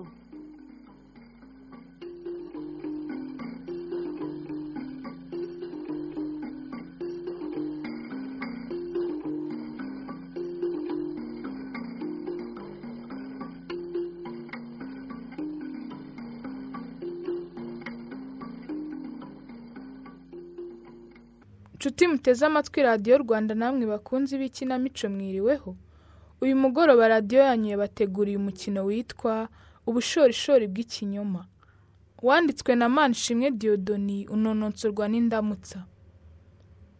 ikinamico nshuti muteze amatwi radiyo rwanda namwe bakunze b'ikinamico mwiriweho. Uyu mugoroba radiyo yanyu yabateguriye umukino witwa ubushorishori bw'ikinyoma. Wanditswe na manishimwe diyodoni unononsorwa n'indamutsa.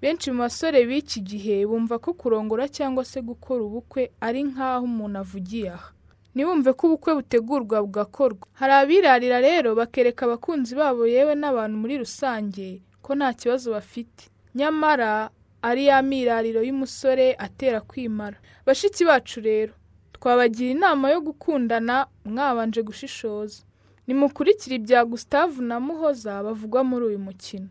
Benshi mu basore b'iki gihe bumva ko kurongora cyangwa se gukora ubukwe ari nk'aho umuntu avugiye aha. Ntibumve ko ubukwe butegurwa bugakorwa. Hari abirarira rero bakereka abakunzi babo yewe n'abantu muri rusange ko nta kibazo bafite. Nyamara ari ya mirariro y'umusore atera kwimara. Bashiki bacu rero twabagira inama yo gukundana mwabanje gushishoza. Nimukurikire ibya gustave na muhoza bavugwa muri uyu mukino.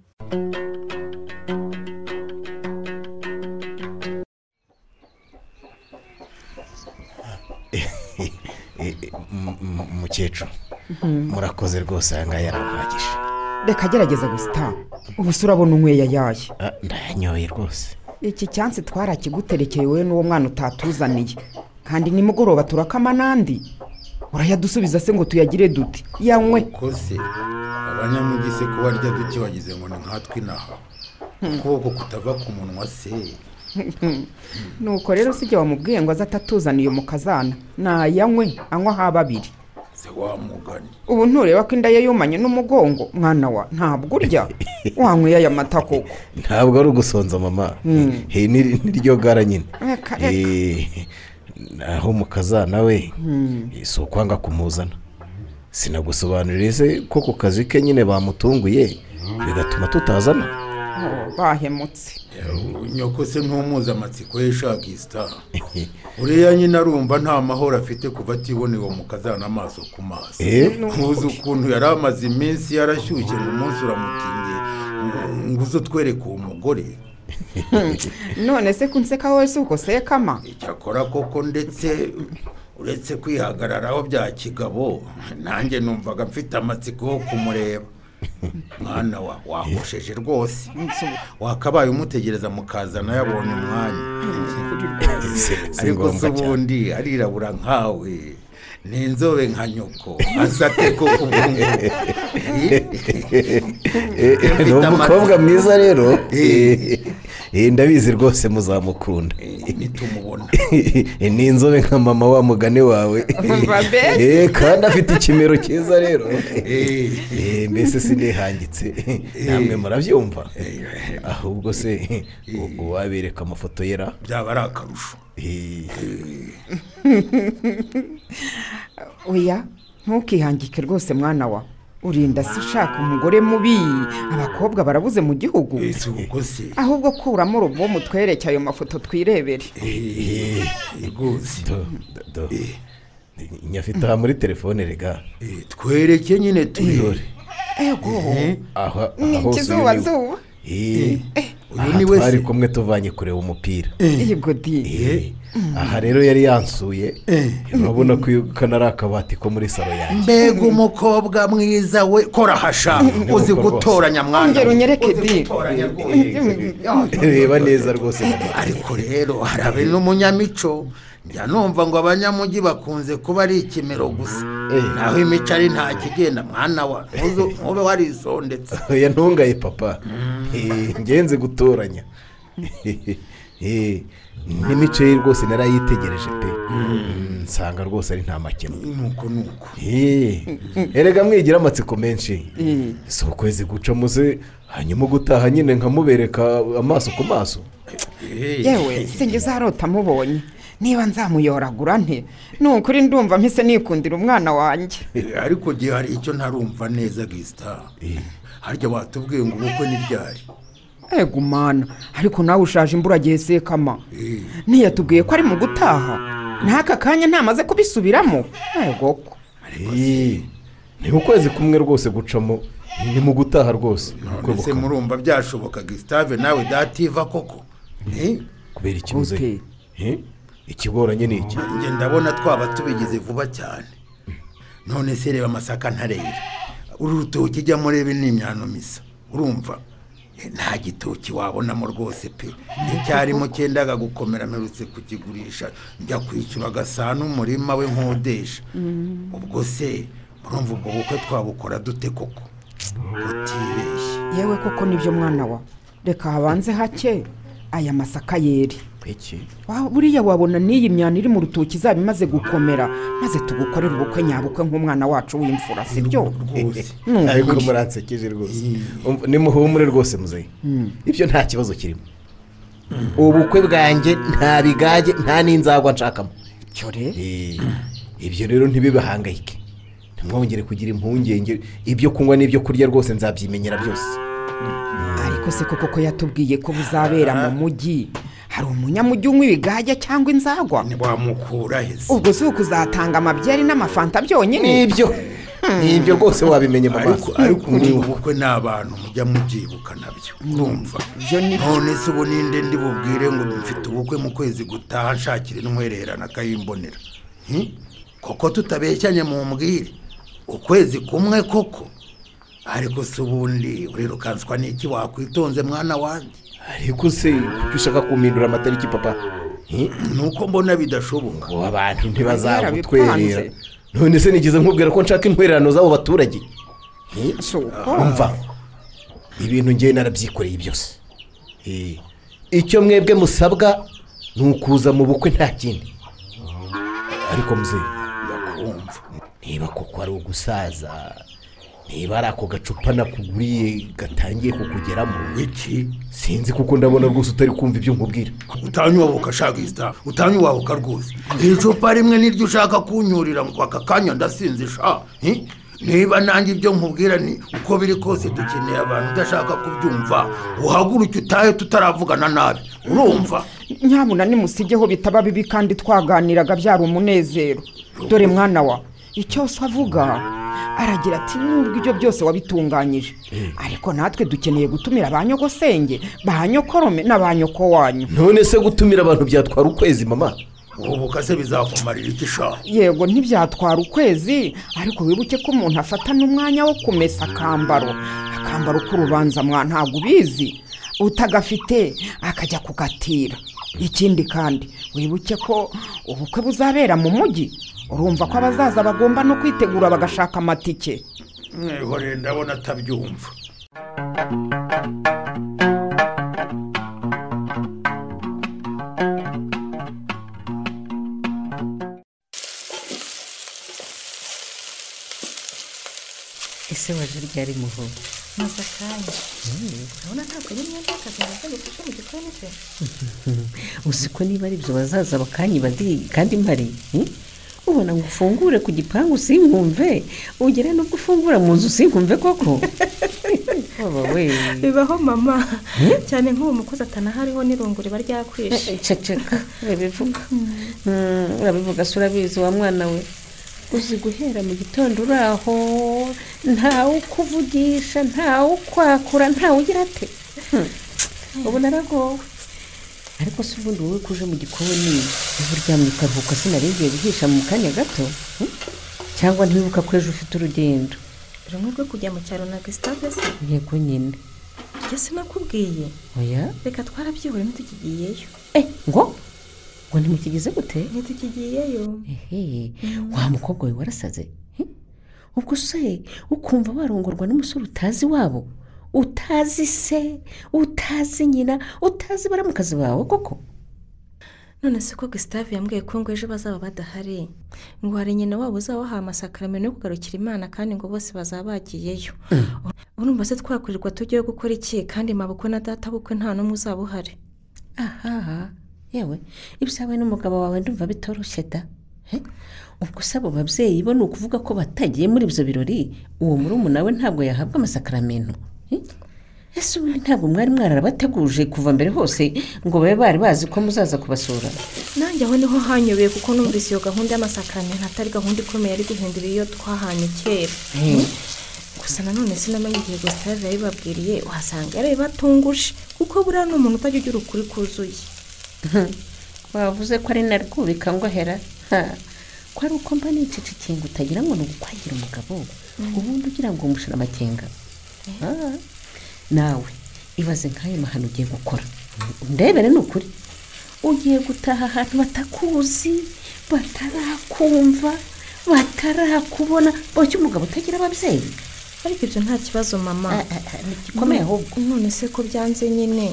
Mukecuru murakoze rwose aya ngaya yarampagije reka agerageza gusita ubu se urabona unyweye ayaye Ah, ndayanyoye rwose. Iki cyansi twarakiguterekeye wowe n'uwo mwana utatuzaniye. Kandi nimugoroba turakama n'andi. Urayadusubiza se ngo tuyagire dute yanywe. Kose abanyamugi se ko barya duke wagize ngo ni nkatwe inaha ukuboko kutava ku munwa se? Nuko rero sijya wamubwiye ngo aze atatuzaniye mu kazana nayanywe anywa haba abiri se wamugani ubu ntureba ko inda ye yumanye n'umugongo. Mwana wa ntabwo urya? Wanyweye aya mata koko. Ntabwo ari ugusonza mama. He ni niryo gara nyine. Reka, reka. Naho mu kazana we eh, si ukwanga kumuzana? Sinagusobanurire se ko ku kazi ke nyine bamutunguye? Bigatuma tutazana. Oh, bahemutse. Nyoko se nk'umumpuzamatsiko yishaka isita uriya nyine arumva nta mahoro afite kuva atiboneye uwo mukazana amaso ku maso. Eh? ntuzi ukuntu yari amaze iminsi yarashyushye ngo umunsi uramutindiye. Ngo uze utwereke uwo mugore. none se kunseka wowe si uko sekama icyakora koko ndetse uretse kwihagararaho bya kigabo nanjye numvaga mfite amatsiko yo kumureba. Mwana wa wahosheje rwose. Wakabaye umutegereza mukazana yabonye umwanya. Ariko se ubundi arirabura nkawe. Ni inzobe nka nyoko. Asate koko ubu Eh, ni umukobwa mwiza rero. Eh, eh, ndabizi rwose muzamukunda. Ni inzobe nka mama wa mugane wawe. Eh, kandi afite ikimero cyiza rero. Eh. Eh, mbese sinihangitse. Namwe murabyumva. Ahubwo se ubwo wabereka amafoto yera? Byaba ari akarusho. Eh, oya ntukihangike rwose mwana wa. Urinda se ushaka umugore mubi. Abakobwa barabuze mu gihugu. Ahubwo kuramo urubomu twereke ayo mafoto twirebere. Eh, do. nyafite aha muri telefone rega. Eh, twereke nyine tuyore ego. Ni hose uyu ikizuba zuba. Eh, aha twari kumwe tuvanye kureba umupira yego di Eh, aha rero yari yansuye urabona ko ari akabati ko muri salo yanjye mbega umukobwa mwiza we kora hasha uzi gutoranya mwana reba neza rwose ariko rero hari n'umunyamico njya numva ngo abanyamugi bakunze kuba ari ikimero gusa. Naho imico ari nta kigenda mwana wa ntube warisondetse oya ntungaye papa. Eh, ngenze gutoranya. Eh, n'imico ye rwose narayitegereje pe. Mm, nsanga rwose ari nta makemwa. Nuko nuko Eh, erega mwigira amatsiko menshi. Si ukwezi guca muze hanyuma gutaha nyine nkamubereka amaso ku maso. Yewe sinjye uzarota mubonye. Niba nzamuyoragura nte? Ni ukuri ndumva mpise nikundira umwana wanjye. Eh, ariko gihe hari icyo ntarumva neza gisita harya watubwiye ngo ubukwe ni ryari? Ego umwana ariko nawe ushaje imburagihe sekama. Eh, ntiyatubwiye ko ari mu gutaha. N'aka kanya ntamaze kubisubiramo. Ego ko. Eh, ni ukwezi kumwe rwose gucamo. Ni mu gutaha rwose. None se murumva byashoboka gisitave nawe dativa koko? Eh, kubera ikibuze Gute? Ikigoranye ni iki? Njye ndabona twaba tubigize vuba cyane. None se reba amasaka ntarera. Uru rutoki ijya murebe ni imyano misa. Urumva? Eh, nta gitoki wabonamo rwose pe. Nticyarimo cyendaga gukomera mperutse kukigurisha. Njya kwishyura agasana umurima we nkodesha. Ubwo se murumva ubwo bukwe twabukora dute koko? Utibeshye. Yewe koko ni byo mwana wa. Reka habanze hake. Aya masaka yeri. Buriya wabona n'iyi myanya iri mu rutoki izaba imaze gukomera maze tugukorere ubukwe nyabukwe nk'umwana wacu w'imfura si byo? Rwose. Ni ariko muransekeje rwose. Umva, nimuhumure rwose muzehe. Ibyo nta kibazo kirimo. Ubukwe bwanjye nta bigage nta n'inzagwa nshakamo. Eh, ibyo rero ntibibahangayike. Ntimwongere kugira impungenge. Ibyo kunywa n'ibyo kurya rwose nzabyimenyera byose. Ariko se koko ko yatubwiye ko buzabera mu mujyi hari umunyamujyi unywa ibigage cyangwa inzagwa? Ntiwamukura heza ubwo si ukuzatanga amabyeri n'amafanta byonyine? N'ibyo. N'ibyo rwose wabimenye mu maso. ariko muri Ni ubu. bukwe ni abantu mujya mubyibuka na byo. Ni none se ubu ninde ndi bubwire ngo mfite ubukwe mu kwezi gutaha nshakira intwererana akayimbonera Hmm? koko tutabeshyanye mu mbwire ukwezi kumwe koko. Ariko se ubundi urirukanswa n'iki wakwitonze mwana wanjye? Ariko se kuki ushaka kumpindura amatariki papa? Eh, ni uko mbona bidashoboka. Ngo abantu ntibazagutwerera none se nigeze nkubwira ko nshaka intwererano z'abo baturage? Eh, umva ibintu ngewe narabyikoreye byose. Eh, icyo mwebwe musabwa ni ukuza mu bukwe nta kindi. Ariko muzehe ndakumva. Niba koko ari ugusaza niba ari ako gacupa nakuguriye gatangiye kukugeramo iki sinzi kuko ndabona rwose utari kumva ibyo nkubwira. Utanyubabuka shaka isita utanyubabuka rwose. Iri cupa rimwe niryo ushaka kunyurira ngo aka kanya ndasinze sha. Eh? niba nanjye ibyo nkubwira ni uko biri kose dukeneye abantu udashaka kubyumva. Uhaguruke utahe tutaravugana nabi. Urumva? Nyabuna nimusigeho bitaba bibi kandi twaganiraga byari umunezero. Dore mwana wa icyo se avuga. Aragira ati nubwo ibyo byose wabitunganyije. Ariko natwe dukeneye gutumira ba nyogosenge ba nyokorome na ba nyoko wanyu none se gutumira abantu byatwara ukwezi mama? Ubu bukase bizakumarira iki sha? Yego ntibyatwara ukwezi ariko wibuke ko umuntu afata n'umwanya wo kumesa akambaro. Akambaro k'urubanza mwa ntabwo ubizi. Utagafite akajya kugatira. Ikindi kandi wibuke ko ubukwe buzabera mu mujyi urumva ko abazaza bagomba no kwitegura bagashaka amatike. Mwihorere ndabona atabyumva. Ese waje ryari muho maze akanya urabona ntabwo ari imyenda y'akazi ngo gufasha mu gikoni se uzi ko niba ari ibyo bazaza bakanyiba ndi kandi mpari hmm? ubona ngo ufungure ku gipangu sinkumve ugere n'ubwo ufungura mu nzu sinkumve koko. Baba we. Bibaho mama. Cyane nk'uwo mukozi atanahariho n'irungu riba ryakwishe. Ceceka. Urabivuga. Mm, urabivuga se urabizi wa mwana we. Uzi guhera mu gitondo uri aho ntawe ukuvugisha ntawe ukwakura ntawe ugira ate? Hmm, ubu naragowe. Ariko se ubundi wowe ko uje mu gikoni uba uryamye ukaruhuka sinaringiye guhisha mu kanya gato? Hmm? cyangwa ntiwibuka ko ejo ufite urugendo? Rumwe rwo kujya mu cyaro na gisitade se? Yego nyine. Ibyo sinakubwiye. Oya? Reka twarabyihore ntitukigiyeyo eh ngo? Ngo ntimukigize gute? Ntitukigiyeyo ehe wa mukobwa we warasaze. Ubwo se ukumva warongorwa n'umusore utazi wabo? Utazi se? Utazi nyina? Utazi baramukazi bawe koko? None se ko gisitave yambwiye ko ngo ejo bazaba badahari? Ngo hari nyina wabo uzaba wahawe amasakaramentu yo kugarukira imana kandi ngo bose bazaba bagiyeyo. Urumva se twakwirirwa tujyayo gukora iki? Kandi mabukwe na data bukwe nta n'umwe uzaba uhari. Aha. Yewe ibyawe n'umugabo wawe ndumva bitoroshye da. Ubwo se abo babyeyi bo ni ukuvuga ko batagiye muri ibyo birori uwo murumuna we ntabwo yahabwa amasakaramentu. Ese ubundi ntabwo mwari mwararabateguje kuva mbere hose ngo babe bari bazi ko muzaza kubasura? Nanjye aho ni ho hanyobeye kuko numvise iyo gahunda y'amasakaramentu atari gahunda ikomeye ari guhindura iyo twahanye kera. Gusa nanone sinamenye igihe gisitave yabibabwiriye uhasanga yari batunguje kuko buriya ni umuntu utajya ugira ukuri kuzuye. Wavuze ko ari na rwubika ngo hera Ha. ko ari uko mba nicecekeye ngo utagira ngo ni ugukwagira umugabo ubundi ugira ngo umushira amakenga. Ah, nawe ibaze nk'ayo mahano ugiye gukora. Ndebere ni ukuri ugiye gutaha ahantu batakuzi batarakumva batarakubona boshye umugabo utagira ababyeyi. Ariko ibyo nta kibazo mama. Ah, ah, ah, ni gikomeye ahubwo. none se ko byanze nyine?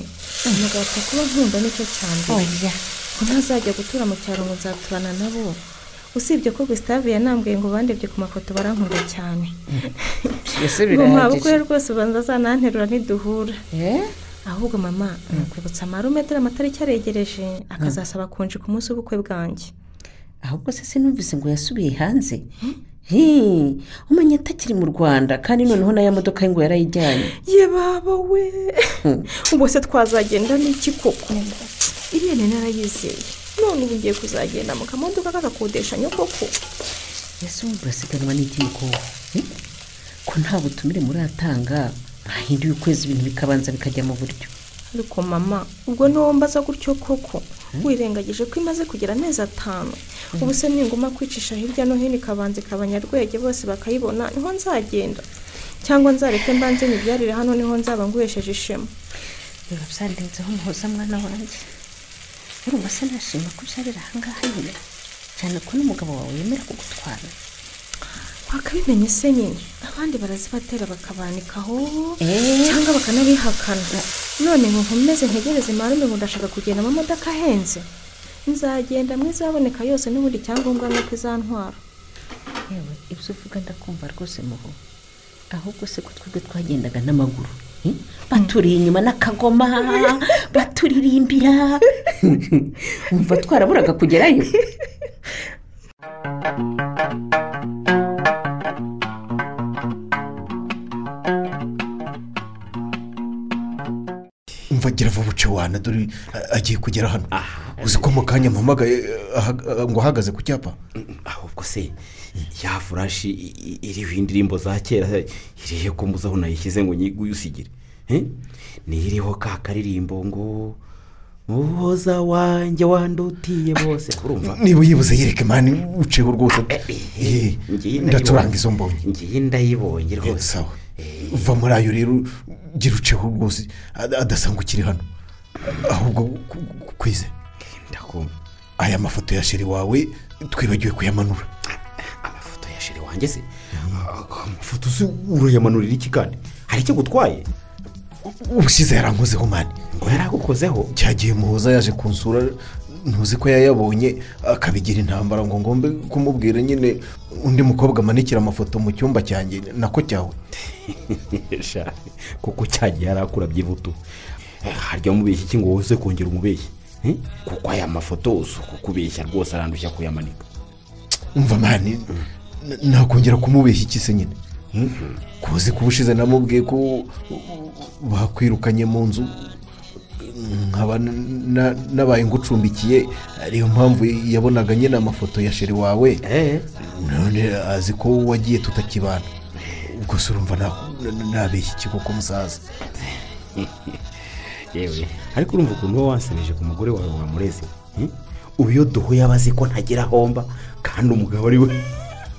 Umugabo apfa kuba nkunda ni cyo cya mbere. Oya ko ntazajya gutura mu cyaro ngo nzaturana nabo. Usibye ko gustave yanambwiye ngo bandebye ku mafoto barankunda cyane. Ese ngo birahagije? rwose ubanza azananterura ntiduhura Eh? ahubwo mama ni ukwibutsa amarumetero amatariki aregereje akazasaba kunji ku munsi w'ubukwe bwanjye. Ahubwo se sinumvise ngo yasubiye hanze? Hi, umenya atakiri mu rwanda kandi noneho n'aya modoka ye ngo yarayijyanye. Ye baba we. Ubwo se twazagenda n'iki koko? Irene narayizeye none ubu ngiye kuzagenda mu kamodoka kagakodesha nyokoko ese ubu urasiganwa n'iki mukobwa Eh? ko nta butumire muratanga bahinduye ukwezi ibintu bikabanza bikajya mu buryo. Ariko mama ubwo niwo mbaza gutyo koko. Wirengagije ko imaze kugira amezi atanu. Ubu se ninguma kwicisha hirya no hino ikabanza ikabanyarwege bose bakayibona ni ho nzagenda. Cyangwa nzareke mbanze nyibyarire hano ni ho nzaba nguhesheje ishema. Biba byandenzeho umuhoza mwana wanjye. Urumva se nashima ko ubyarira ahangaha nyine. Cyane ko n'umugabo wawe yemera kugutwara. Wakabimenye se nyine? Abandi barazibatera bakabanikaho. Eh. cyangwa bakanabihakana. None nkomeze ntegereze marume ngo ndashaka kugenda mu modoka ahenze. Nzagenda mu izaboneka yose n'ubundi icyangombwa ni uko izantwara. Yewe ibyo uvuga ndakumva rwose muho ahubwo se ko twebwe twagendaga n'amaguru baturiye inyuma n'akagoma baturirimbira umva twaraburaga kugerayo. umva gira vuba uce wana dore a- agiye kugera hano. Uzi ko mu kanya mpamagaye aha- ngo ahagaze ku cyapa? Ahubwo se ya furashi iriho indirimbo za kera irihe ko muzi aho nayishyize ngo nyigusigire niyo iriho ka karirimbo ngo muhoza wanjye wandutiye bose. Urumva? Niba uyibuze yereke mani uceho rwose Eh, izo mbonye ngiye ndayibonye. Eh, rwose. Uva muri ayo rero gira uceho rwose ad- adasanga ukiri hano. Ahubwo kwize aya mafoto ya sheri wawe twibagiwe kuyamanura. Amafoto ya sheri wanjye se? Amafoto se urayamanurira iki kandi? Hari icyo gutwaye? Ubushize yarankozeho mani ngo yaragukozeho? Cyagiye muhoza yaje kunsura ntuzi ko yayabonye akabigira intambara ngo ngombe kumubwira nyine undi mukobwa amanikira amafoto mu cyumba cyanjye nako cyawe. Kuko cyagiye yarakurabye ivutu harya wamubeshya iki ngo woze kongera umubeshyi kuko aya mafoto si ukukubeshya rwose arandushya kuyamanika. Umva mani nakongera kumubeshya iki se nyine? Kuzi ko ubushize namubwiye ko bakwirukanye mu nzu nkaba nabaye ngucumbikiye ariyo mpamvu yabonaga nyine amafoto ya sheri wawe. None azi ko wagiye tutakibana. Ubwo se urumva na- na- nabeshya iki koko musaza? Yewe ariko urumva ukuntu uba wansubije ku mugore wawe wamureze Hmm? ubu iyo duhuye aba azi ko ntagira ahomba kandi umugabo ari we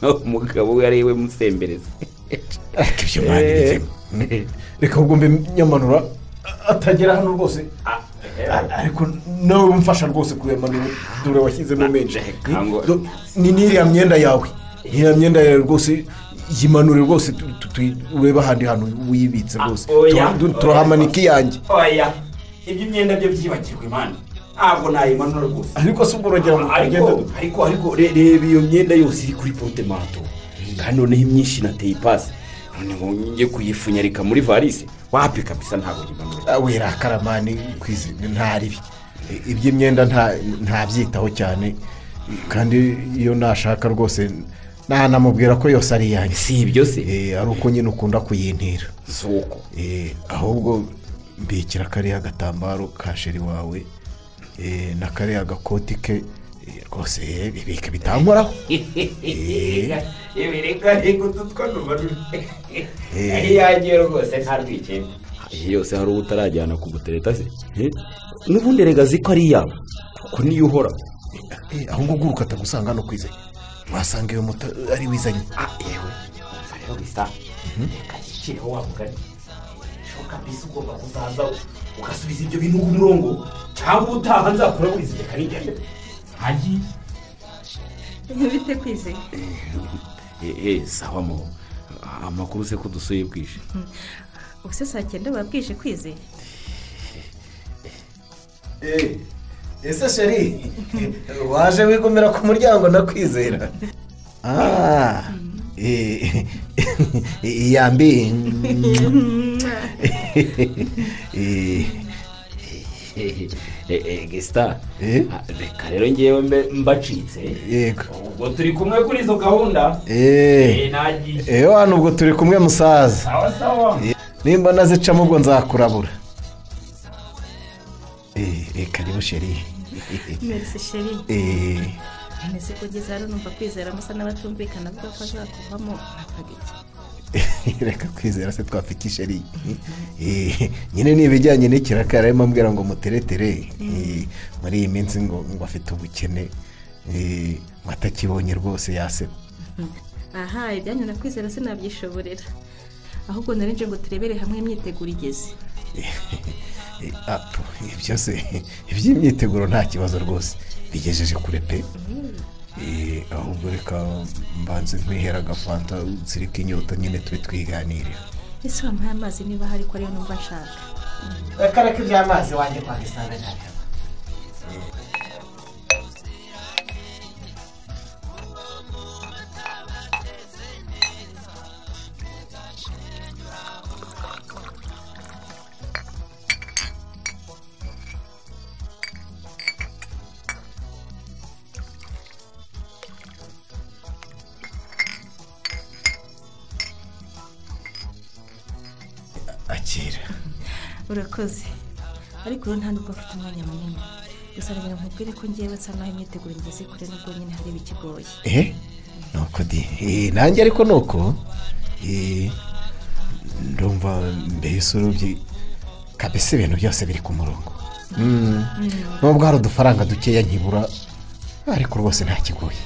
umugabo we ari we musembereza ariko ibyo mani bivemo reka ahubwo mbe nyamanura. Atagera hano rwose. A- ariko nawe umfasha rwose kuyamanura dore washyizemo menshi. Kango- Do- ni n'iriya myenda yawe? Iriya myenda yawe rwose yimanure rwose tu- tu- tu- urebe ahandi hantu rwose. oya. Tura- du- turahamanika iyanjye. Oya ibyo imyenda byo byibagirwa imana. Ntabwo nayimanura rwose. Ariko se ubwo uragera ngo ariko ariko ariko re- reba iyo myenda yose iri kuri porutemanto kandi noneho imyinshi nateye ipasi none ngo njye kuyifunyarika muri varisi wapi kabisa ntabwo nyimanura wirakara mani kwizi ntaribi iby'imyenda nta- ntabyitaho cyane. Kandi iyo nashaka rwose nanamubwira ko yose ari iyanjye. Si ibyo se? Eh, ari uko nyine ukunda kuyintira. Si uko Eh, ahubwo mbikira kariya gatambaro ka sheri wawe eh, na kariya gakoti ke. Rwose bibika bitankoraho. reka utu twanumanura iyanjye rwose nta rwikekwe iyi yose hari uwo utarajyana ku gutereta se n'ubundi rega ko ari iyabo kuko niyo uhora aho ngo guruka atagusanga hano kwize wasanga iyo moto ari wizanye yewe umva rero bisa reka yicireho wa mugani shoka mbese ugomba kuzaza ugasubiza ibyo bintu ku murongo cyangwa utaha nzakura burizi reka nigende hagiye bite kwizeye eee sawa mo. Amakuru se ko dusuye bwije. Ubu se saa cyenda babwije kwizeye. Ese sheri waje wigomera ku muryango ndakwizera? Ah eh, yambi Eh, gisita Eh? reka rero ngewe mbe mbacitse. Yego. Ubwo turi kumwe kuri izo gahunda? Eh. Eh hano ubwo turi kumwe musaza. Sawa sawa. Nimba nazicamo ubwo nzakurabura. Eh eh, karibu sheri merisi sheri eh. Nese kugeza hano numva kwizera musa n'abatumvikana avuga ko azakuvamo ntakagike reka kwizera se twafite isheri Eh, nyine ni ibijyanye n'ikiraka yarimo ambwira ngo muteretere Eh, muri iyi minsi ngo ngo afite ubukene Eh, ngo atakibonye rwose yaseba aha ibyanyu na kwizera sinabyishoborera. Ahubwo narinje ngo turebere hamwe imyiteguro igeze. Eh, apu, ibyo se iby'imyiteguro nta kibazo rwose. Bigejeje kure pe. Eh, ahubwo reka mbanze nkwihera agafanta zirika inyota nyine tube twiganirira. Ese wampaye amazi niba hari ko ariyo numva nshaka? Reka reka iby'amazi wanjye kwa gisanga ntabwo urakoze. Ariko rero nta nubwo mfite umwanya munini. Gusa reka nkubwire ko ngewe nsa naho imyiteguro igeze kure nubwo nyine hari ibikigoye. Eh? Nuko di. Eh, nanjye ariko nuko Eh, ndumva mbese urubye kabese ibintu byose biri ku murongo. Mm. nubwo hari udufaranga dukeya nkibura ariko rwose nta kigoye.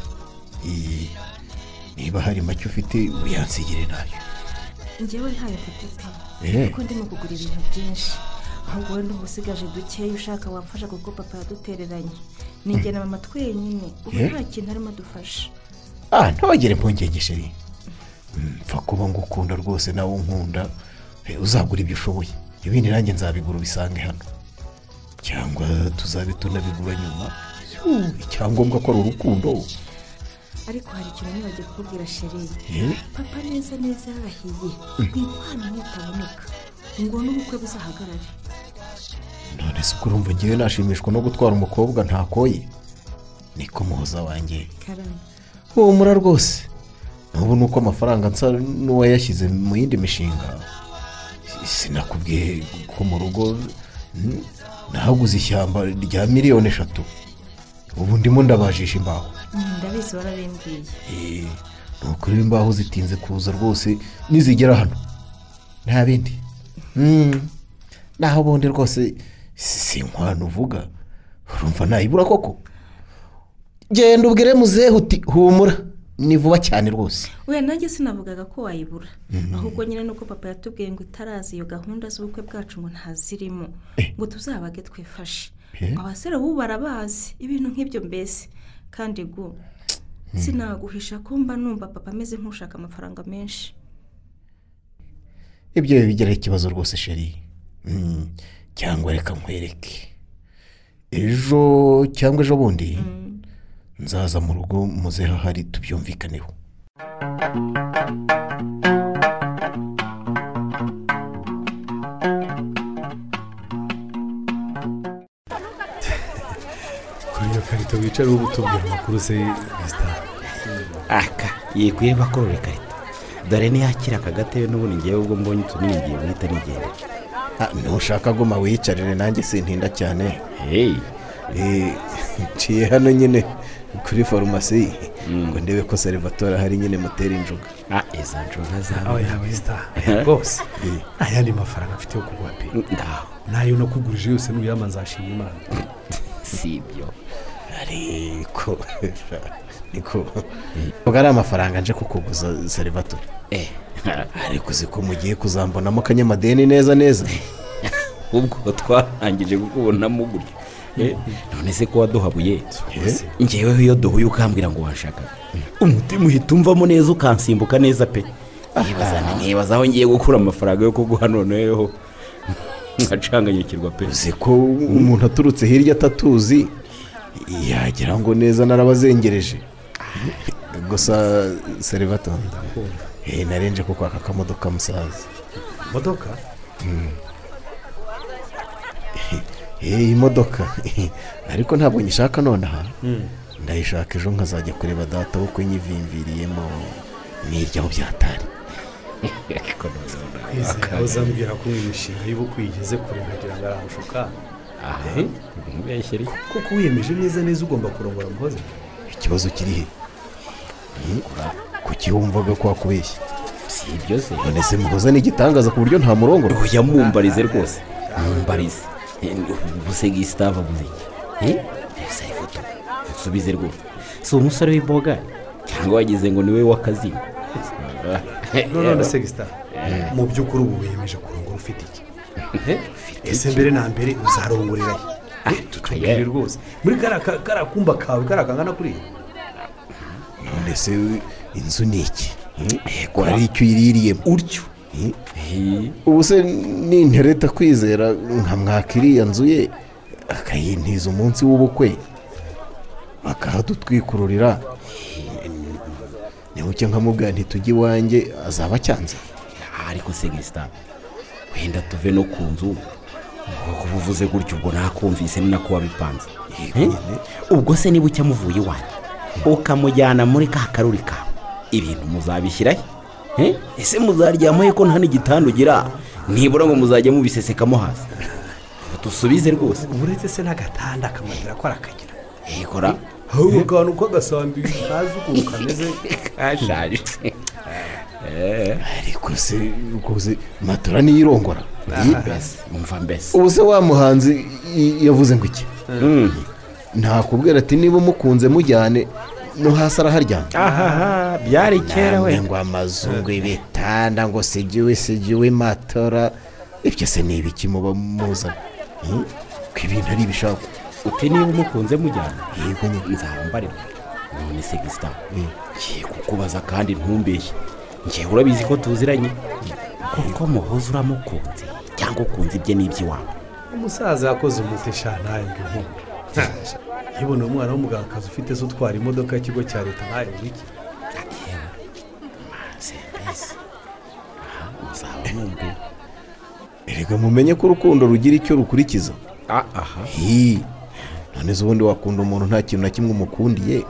Niba hari make ufite uyansigire na yo. Ngewe ntayo mfite pe. Kuko ndimo kugura ibintu byinshi ahubwo wenda uba usigaje dukeya ushaka wamfasha kuko papa yadutereranye ninjye na mama twenyine ubu nta kintu arimo adufasha ah ntogere impungenge sheri Mm, pfa kuba ngukunda rwose nawe unkunda uzagura ibyo ushoboye ibindi nanjye nzabigura ubisange hano cyangwa tuzabe tunabigura nyuma icyangombwa ko ari urukundo ariko hari ikintu nibagiye kukubwira sheri Eh, papa neza neza yarahiye inkwano nitaboneka ngo n'ubukwe buzahagarare. None se urumva ngewe nashimishwa no gutwara umukobwa ntakoye niko muhoza wanjye. Karame. Humura rwose. N'ubu ni uko amafaranga nsa n'uwayashyize mu yindi mishinga. Sinakubwiye ko mu rugo mm, nahaguze ishyamba rya miliyoni eshatu. Ubu ndimo ndabajisha imbaho. Mm, ndabizi warabimbwiye Eh, ni ukuri imbaho zitinze kuza rwose nizigera hano. Nta bindi. Mm, naho ubundi rwose si inkwano uvuga. Urumva nayibura koko? Genda ubwire muzehe uti humura. Ni vuba cyane rwose. We nanjye sinavugaga ko wayibura. Ahubwo nyine nuko papa yatubwiye ngo itarazi iyo gahunda z'ubukwe bwacu ngo ntazirimo. Ngo tuzabage twifashe. Eh. Abasore ubu barabazi. Ibintu nk'ibyo mbese. Kandi gu sinaguhisha ko mba numva papa ameze nk'ushaka amafaranga menshi. Ibyo bibigiraho ikibazo rwose sheri Mm, cyangwa reka nkwereke. Ejo cyangwa ejo bundi nzaza mu rugo muzehe ahari tubyumvikaneho. Kuri iyo karito wicara uri gutubwira amakuru se gasita aka yiguye bakorora ikarita dore niyakira aka gatebe n'ubundi ngewe ubwo mbonye utunini ngiye guhita nigendera Ah, ntushaka guma wiyicarire nanjye sintinda cyane. Heyi Eh, nciye hano nyine kuri farumasi. Ngo ndebe ko serivatora ahari nyine mutera injuga. Ah izo njoga aho zawe gasita rwose. Eh. nta yandi mafaranga afite yo kuguha pe. Nayo nakugurije yose nuyama nzashima imana. Si ibyo ariko niko ubwo ari amafaranga nje kukuguza serivato eh ariko uzi ko mugiye kuzambonamo akanyamadeni neza neza ubwo twarangije kukubonamo gutyo Eh, none se ko waduhabuye ngeweho iyo duhuye ukambwira ngo wanshakaga umutima uhita umvamo neza ukansimbuka neza pe nkibaza aho ngiye gukura amafaranga yo kuguha noneho nkacanganyukirwa pe uzi ko umuntu aturutse hirya atatuzi yagira ngo neza narabazengereje. Gusa serivato eh, narenje ko kwaka akamodoka musaza. Imodoka Eh, imodoka. Ariko ntabwo nyishaka nonaha. Ndayishaka ejo nkazajya kureba data wo nyivimviriyemo niryaho byatari. Aho uzambwira ko imishinga y'ubukwe igeze kure nkagira ngo aramushuka aha. Ntubeshyere kuko wiyemeje neza neza ugomba kurongora muhoze ikibazo kiri he? Hmm? kuki wumvaga ko wakubeshya si ibyo se. None se muhoza ni igitangaza ku buryo nta murongora oya mumbarize rwose. Mumbarize. Eh, ubu se gisitava avuze iki esa ifoto. Nsubize rwose si umusore w'imboga? Cyangwa wagize ngo ni we w'akazingo none se gisita mu by'ukuri ubu wiyemeje kurongora ufite iki? Eh? Ese mbere na mbere uzarongorera he? Tutubwire rwose. Muri kariya ka- kariya kumba kawe kariya kangana kuriya none se inzu ni iki? Ko hari icyo uyiriyemo utyo. Hmm? ubu se nintereta kwizera nkamwaka iriya nzu ye akayintiza umunsi w'ubukwe. Akahadutwikururira nibuke nkamubwira ntitujye iwanjye azaba acyanze. Ariko se gisita wenda tuve no ku nzu. Kuba uvuze gutyo ubwo nakumvise ni nako wabipanze Eh? ubwo se niba ucyamuvuye iwanjye ukamujyana muri ka karuri kawe ibintu muzabishyirahe Eh? ese muzaryamaho ko nta n'igitanda ugira? Nibura ngo muzajya mubisesekamo hasi. Dusubize rwose. Uretse se n'agatanda akamatera ko arakagira. Ikora ahubwo akantu k'agasambi ntazi ukuntu kameze. Kashaje. Ariko se rwose matora niyo irongora mbese umva mbese. Ubu se wa muhanzi yavuze ngo iki? Ntakubwira ati niba umukunze mujyane no hasi araharyana ahaha byari kera we. Ngo amazu ngo ibitanda ngo sigiwe sigiwe matora. Ibyo se ni ibiki muba muzana Hmm? ko ibintu ari ibishaka. Uti niba umukunze mujyana yego nzambarira none se gisita ngiye kukubaza kandi ntumbeshye. Ngewe urabizi ko tuziranye. Kuko muhoza uramukunze cyangwa ukunze ibye n'iby'iwawe umusaza yakoze umuti shantaye ngo inkunda yibona umwana w'umugangakazi ufite se utwara imodoka y'ikigo cya leta ntayo aha numve erega mumenye ko urukundo rugira icyo rukurikiza? Aha. Hi. None se ubundi wakunda umuntu nta kintu na kimwe umukundiye?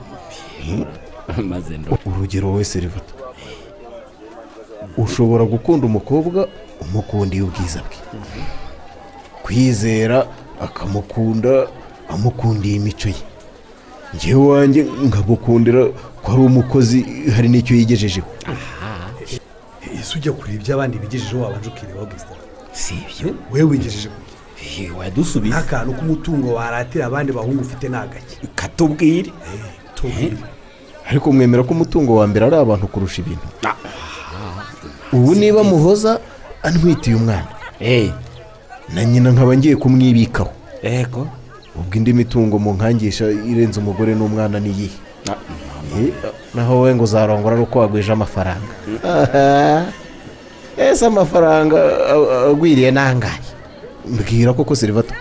Urugero wowe serivato ushobora gukunda umukobwa umukundiye ubwiza bwe. Kwizera akamukunda amukundiye imico ye. Ngewe wanjye nkagukundira ko ari umukozi hari n'icyo yigejejeho. Ese ujya kureba ibyo abandi bigejejeho wabanje ukirebaho gisita si ibyo. Wowe wigejeje ku Eh, wadusubiza. Nk'akantu k'umutungo waratira abandi bahungu ufite ni agake. Katubwire. Tubwire. Ariko mwemera ko umutungo wa mbere ari abantu kurusha ibintu. Ubu niba muhoza antwitiye umwana na nyina nkaba ngiye kumwibikaho. Ego ubwo indi mitungo mu nkangisha irenze umugore n'umwana ni iyihe? Eh, naho wowe ngo uzarongora ari uko wagwije amafaranga. Ese amafaranga agwiriye nangahe? Mbwira koko serivato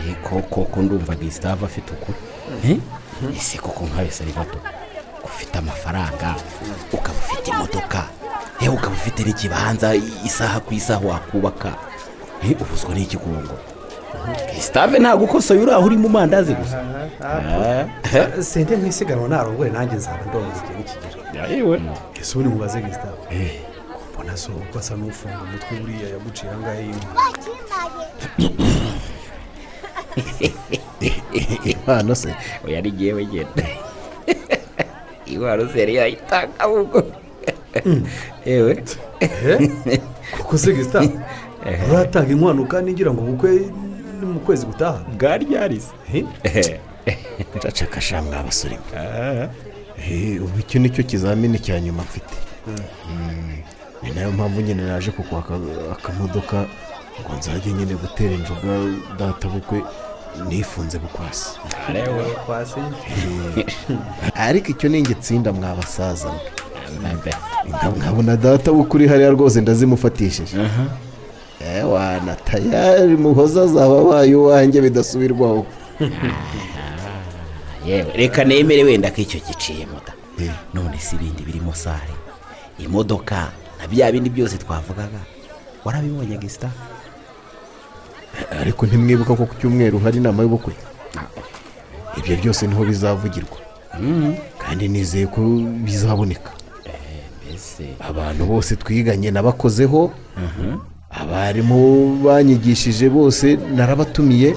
ariko koko ndumva gisitave afite ukuri. Eh? ese koko nkawe sarivato ufite amafaranga ukaba ufite imodoka? Yewe ukaba ufite n'ikibanza isaha ku isaha wakubaka. Eh, ubuzwa n'iki kurongora gisitave ntabwo ukosoye uri aho uri mu mandazi gusa. Sente nk'isiganwa narongoye nanjye nzaba ndongo igihe nikigera. Yewe ese ubundi mubaze gisita mbona so uko asa n'ufunga umutwe buriya yaguciye ahangaha y'inka impano se oya ari jyewe genda. Iwaro seri yayitanga ahubwo. Yewe kuko se gisita uratanga inkwano kandi ngira ngo ubukwe ni mu kwezi gutaha. Bwaryarize cacakasha mwa basore. Eh, ubu icyo ni cyo kizamini cya nyuma mfite. Mm, ni na yo mpamvu nyine naje kukwaka akamodoka ngo nzajye nyine gutera injuga data bukwe nifunze bukwasi. Kwasi Eh, ariko icyo ni ingetsinda mwabasaza mwe nkabona data bukwe uri hariya rwose ndazimufatishije. Ewana tayari muhoza azaba abaye uwanjye bidasubirwaho. Yewe reka nemere wenda ko icyo giciyemo da none si ibindi birimo sare imodoka na bya bindi byose twavugaga. Warabibonye gisita ariko ntimwibuka ko ku cyumweru hari inama y'ubukwe. Ibyo byose ni ho bizavugirwa. Kandi nizeye ko bizaboneka. Mbese abantu bose twiganye nabakozeho abarimu banyigishije bose narabatumiye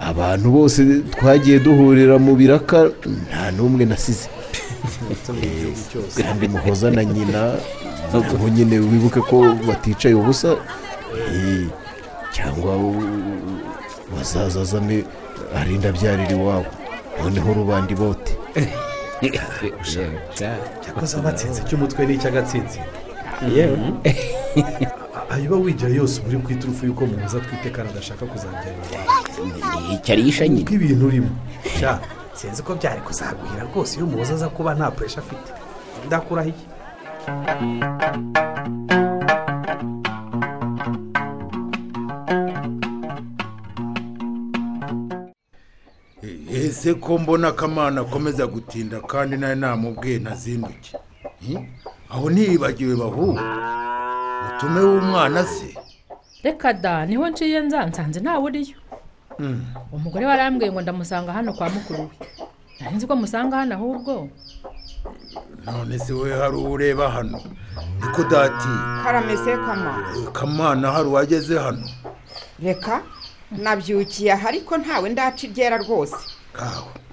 abantu bose twagiye duhurira mu biraka nta n'umwe nasize Eh, kandi muhoza na nyina nabo nyine wibuke ko baticaye ubusa Eh, cyangwa u- bazaza azane arinda abyarira iwabo noneho rubanda ibote cyakoze abatsinze cy'umutwe n'icy'agatsinzi ayo wigira yose uri ku iturufu y'uko muza twite kandi adashaka kuzabyarira icyo arisha nyine kuko ibintu urimo sha sinzi ko byari kuzagwira rwose iyo umuhoza aza kuba nta puresha afite ndakurahiye ese ko mbona akamana akomeza gutinda kandi nawe namubwiye ntazinduke? Hmm? aho ntiyibagiwe bahu? Mutume w'umwana se. Reka da ni ho nciye nsanze ntawe uriyo. Umugore warambwiye ngo ndamusanga hano kwa mukuru we. Nari nzi ko musanga hano ahubwo. None se we hari uwo ureba hano? Niko dati? Karamese kama. Kamana hari uwageze hano. Reka. Nabyukiye aha ariko ntawe ndaca iryera rwose.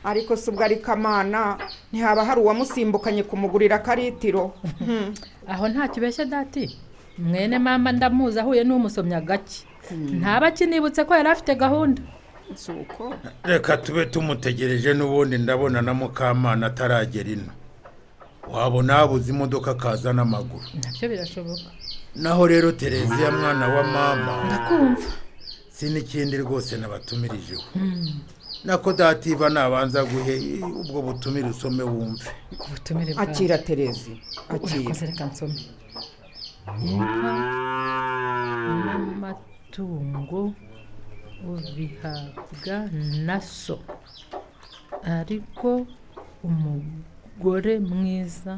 Ariko si ubwo ari kamana ntihaba hari uwamusimbukanye kumugurira akaritiro Hmm. aho nta kibeshya dati mwene mama ndamuzi ahuye n'umusomya gake ntaba akinibutse ko yari afite gahunda. Reka tube tumutegereje n'ubundi ndabona na mukamana ataragera ino. Wabona habuze imodoka akaza n'amaguru. Nabyo birashoboka. Naho rero tereziya mwana wa mama. Ndakumva. Si n'ikindi rwose nabatumirijeho nako dativa nabanza guhe ubwo butumire usome wumve. Ubutumire bwawe akira terezi. Akira urakoze reka nsome. Inka n'amatungo ubihabwa na so ariko umugore mwiza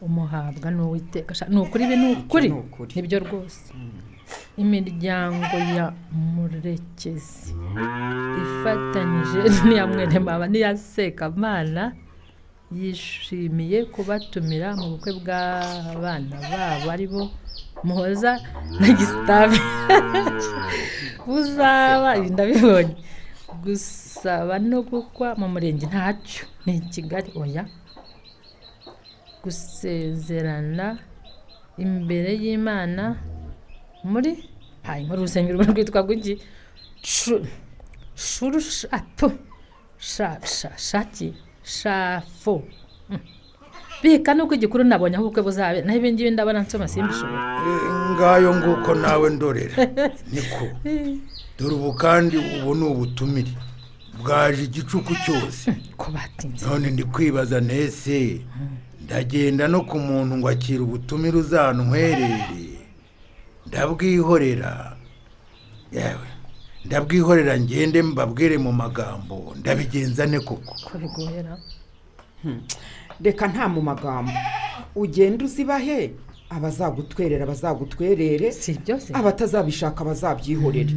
umuhabwa n'uwiteka ni ukuri ibi ni ukuri ni ukuri. ni byo rwose. Imiryango ya murekezi. Ifatanyije n'iya mwene mama n'iya sekamana yishimiye kubatumira mu bukwe bw'abana babo. Ari bo muhoza na gisitave buzaba ndabibonye. Gusaba no gukwa mu murenge ntacyo ni kigali oya. Gusezerana imbere y'imana muri? Hanyuma urusengero rwitwa Shu- shuru shapu sha sha shaki shafu. Mm. bika nuko igikuru nabonye aho ubukwe buzabe naho ibindi ngibi ndabona nsoma simbishobora ngayo nguko nawe ndorera niko. Dore ubu kandi ubu ni ubutumire. Bwaje igicuku cyose. Batinze. None ndi kwibaza ntese ndagenda no ku muntu ngo akira ubutumire uzantwerere ndabwihorera yewe ndabwihorera ngende mbabwire mu magambo ndabigenza ne koko. Ko bigoyera reka nta mu magambo. Ugenda uzibahe abazagutwerera bazagutwerere si byose abatazabishaka bazabyihorere.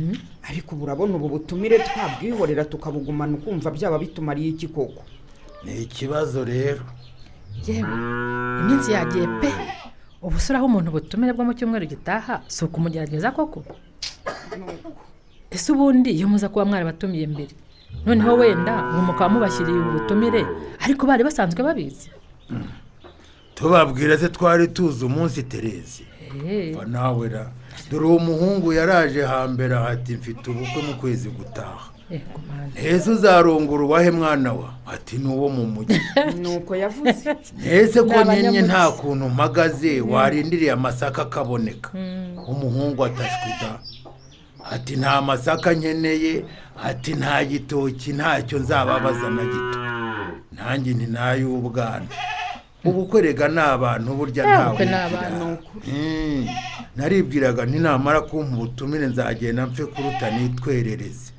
Ariko ubu urabona ubu butumire twabwihorera tukabugumana ukumva byaba bitumariye iki koko? Ni ikibazo rero. Yewe iminsi yagiye pe. Ubu se uraho umuntu ubutumire bwo mu cyumweru gitaha si ukumugerageza koko? Ese ubundi iyo muza kuba mwarabatumiye mbere? Noneho wenda ubu mukaba mubashyiriye ubutumire ariko bari basanzwe babizi. Tubabwira se twari tuzi umunsi terezi. Nawe ra. Dore uwo muhungu yaraje hambere ati mfite ubukwe mu kwezi gutaha. Ntese uzarongora uwahe mwana wa? Ati ni uwo mu mujyi nuko yavuze. Ntese ko nyenye nta kuntu mpagaze warindiriye amasaka akaboneka? Umuhungu atashwida ati nta masaka nkeneye ati nta gitoki ntacyo nzababaza na gito. Nanjye nti n'ay'ubwana ubukwe rega ni abantu burya ntawe ubukwe ni ugira. abantu. Mm. naribwiraga ninamara kumpa ubutumire nzagenda mpfe kuruta nitwerereze.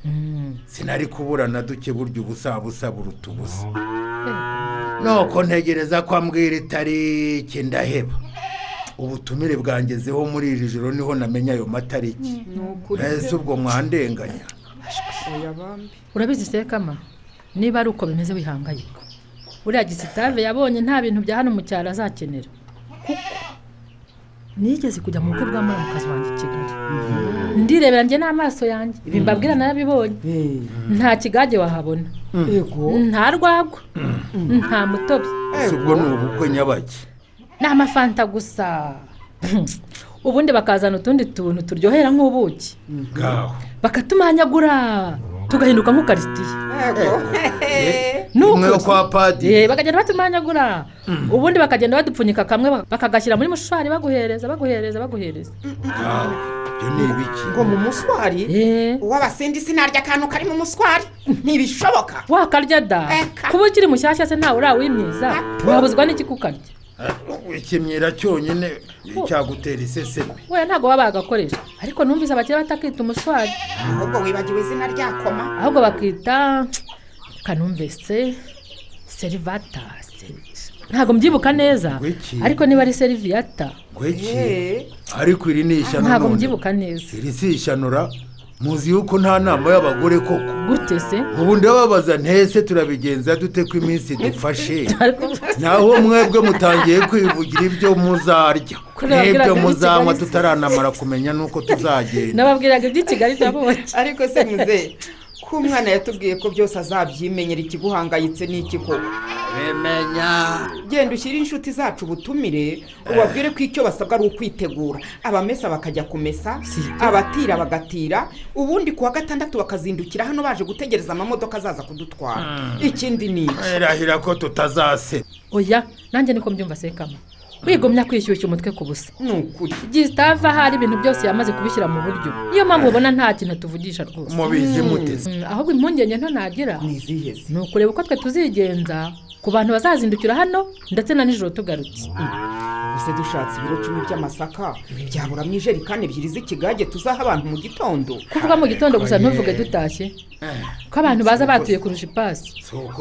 Sinari kubura na duke burya ubusabusa buruta ubusa. Nuko ntegereza ko ambwira itariki ndaheba. Ubutumire bwangezeho muri iri joro ni ho namenya ayo matariki. Ese ubwo mwandenganya? Urabizi sekama niba ari uko bimeze wihangayika. Buriya gisitave yabonye nta bintu bya hano mu cyaro azakenera. Kuko nigeze kujya mu bukwe bwa muramukazi wanjye i kigali. Ndirebera njye n'amaso yanjye. Ibi mbabwira narabibonye. Nta kigage wahabona. Yego. Nta rwagwa. Nta mutobe ubwo ni ubukwe nyabaki. Ni amafanta gusa. Ubundi bakazana utundi tuntu turyohera nk'ubuki. Bakatumanyagura. Tugahinduka nk'ukarisitiye imwe yo kwa padiri. Eh, bakagenda batumanyagura. Ubundi bakagenda badupfunyika kamwe bak- bakagashyira muri mushwari baguhereza baguhereza baguhereza. Ngaho ibyo ni ibiki? Ngo mu muswari? Eh, uw'abasindi sinarya akantu kari mu muswari? Ntibishoboka. Wakarya da? Kuba ukiri mushyashya se ntawe urawimyiza wabuzwa n'iki kukarya? Ikimyira cyonyine cyagutera iseseme we ntabwo baba bagakoresha ariko numvise abakire batakita umushwari ahubwo wibagiwe izina rya koma ahubwo bakita kanumvese serivata se- ntabwo mbyibuka neza ariko niba ari seriviyata Eh, ariko iri ni ishyano ntabwo mbyibuka neza. Iri si ishanura muzi yuko nta nama y'abagore koko. Gute se? Ubu ndababaza ntese turabigenza dute ko iminsi dufashe? Ariko naho mwebwe mutangiye kwivugira ibyo muzarya. N'ibyo muzanywa tutaranamara kumenya n'uko tuzagenda. Nababwiraga iby'i kigali ndabonye ariko se muze. Ko umwana yatubwiye ko byose azabyimenyera ikiguhangayitse ni iki koko bimenya. Genda ushyire inshuti zacu ubutumire ubabwire ko icyo basabwa ari ukwitegura. Abamesa bakajya kumesa abatira bagatira ubundi ku wa gatandatu bakazindukira hano baje gutegereza amamodoka azaza kudutwara. Ikindi ni iki? Irahira ko tutazase. Oya nanjye niko mbyumva sekama. Wigomya kwishyushya umutwe ku busa. Ni ukuri. Gisitave ahari ibintu byose yamaze kubishyira mu buryo. Niyo mpamvu ubona nta kintu tuvugisha rwose. Mubizi muteze Mm, ahubwo impungenge nto nagira ni ukureba uko twe tuzigenza ku bantu bazazindukira hano ndetse na nijoro tugarutse. Gusa dushatse ibiro cumi by'amasaka byaburamo ijerikani ebyiri z'ikigage tuzaha abantu mu gitondo. Kuvuga mu gitondo gusa ntuvuge dutashye. Ko abantu baza batuye kurusha ipasi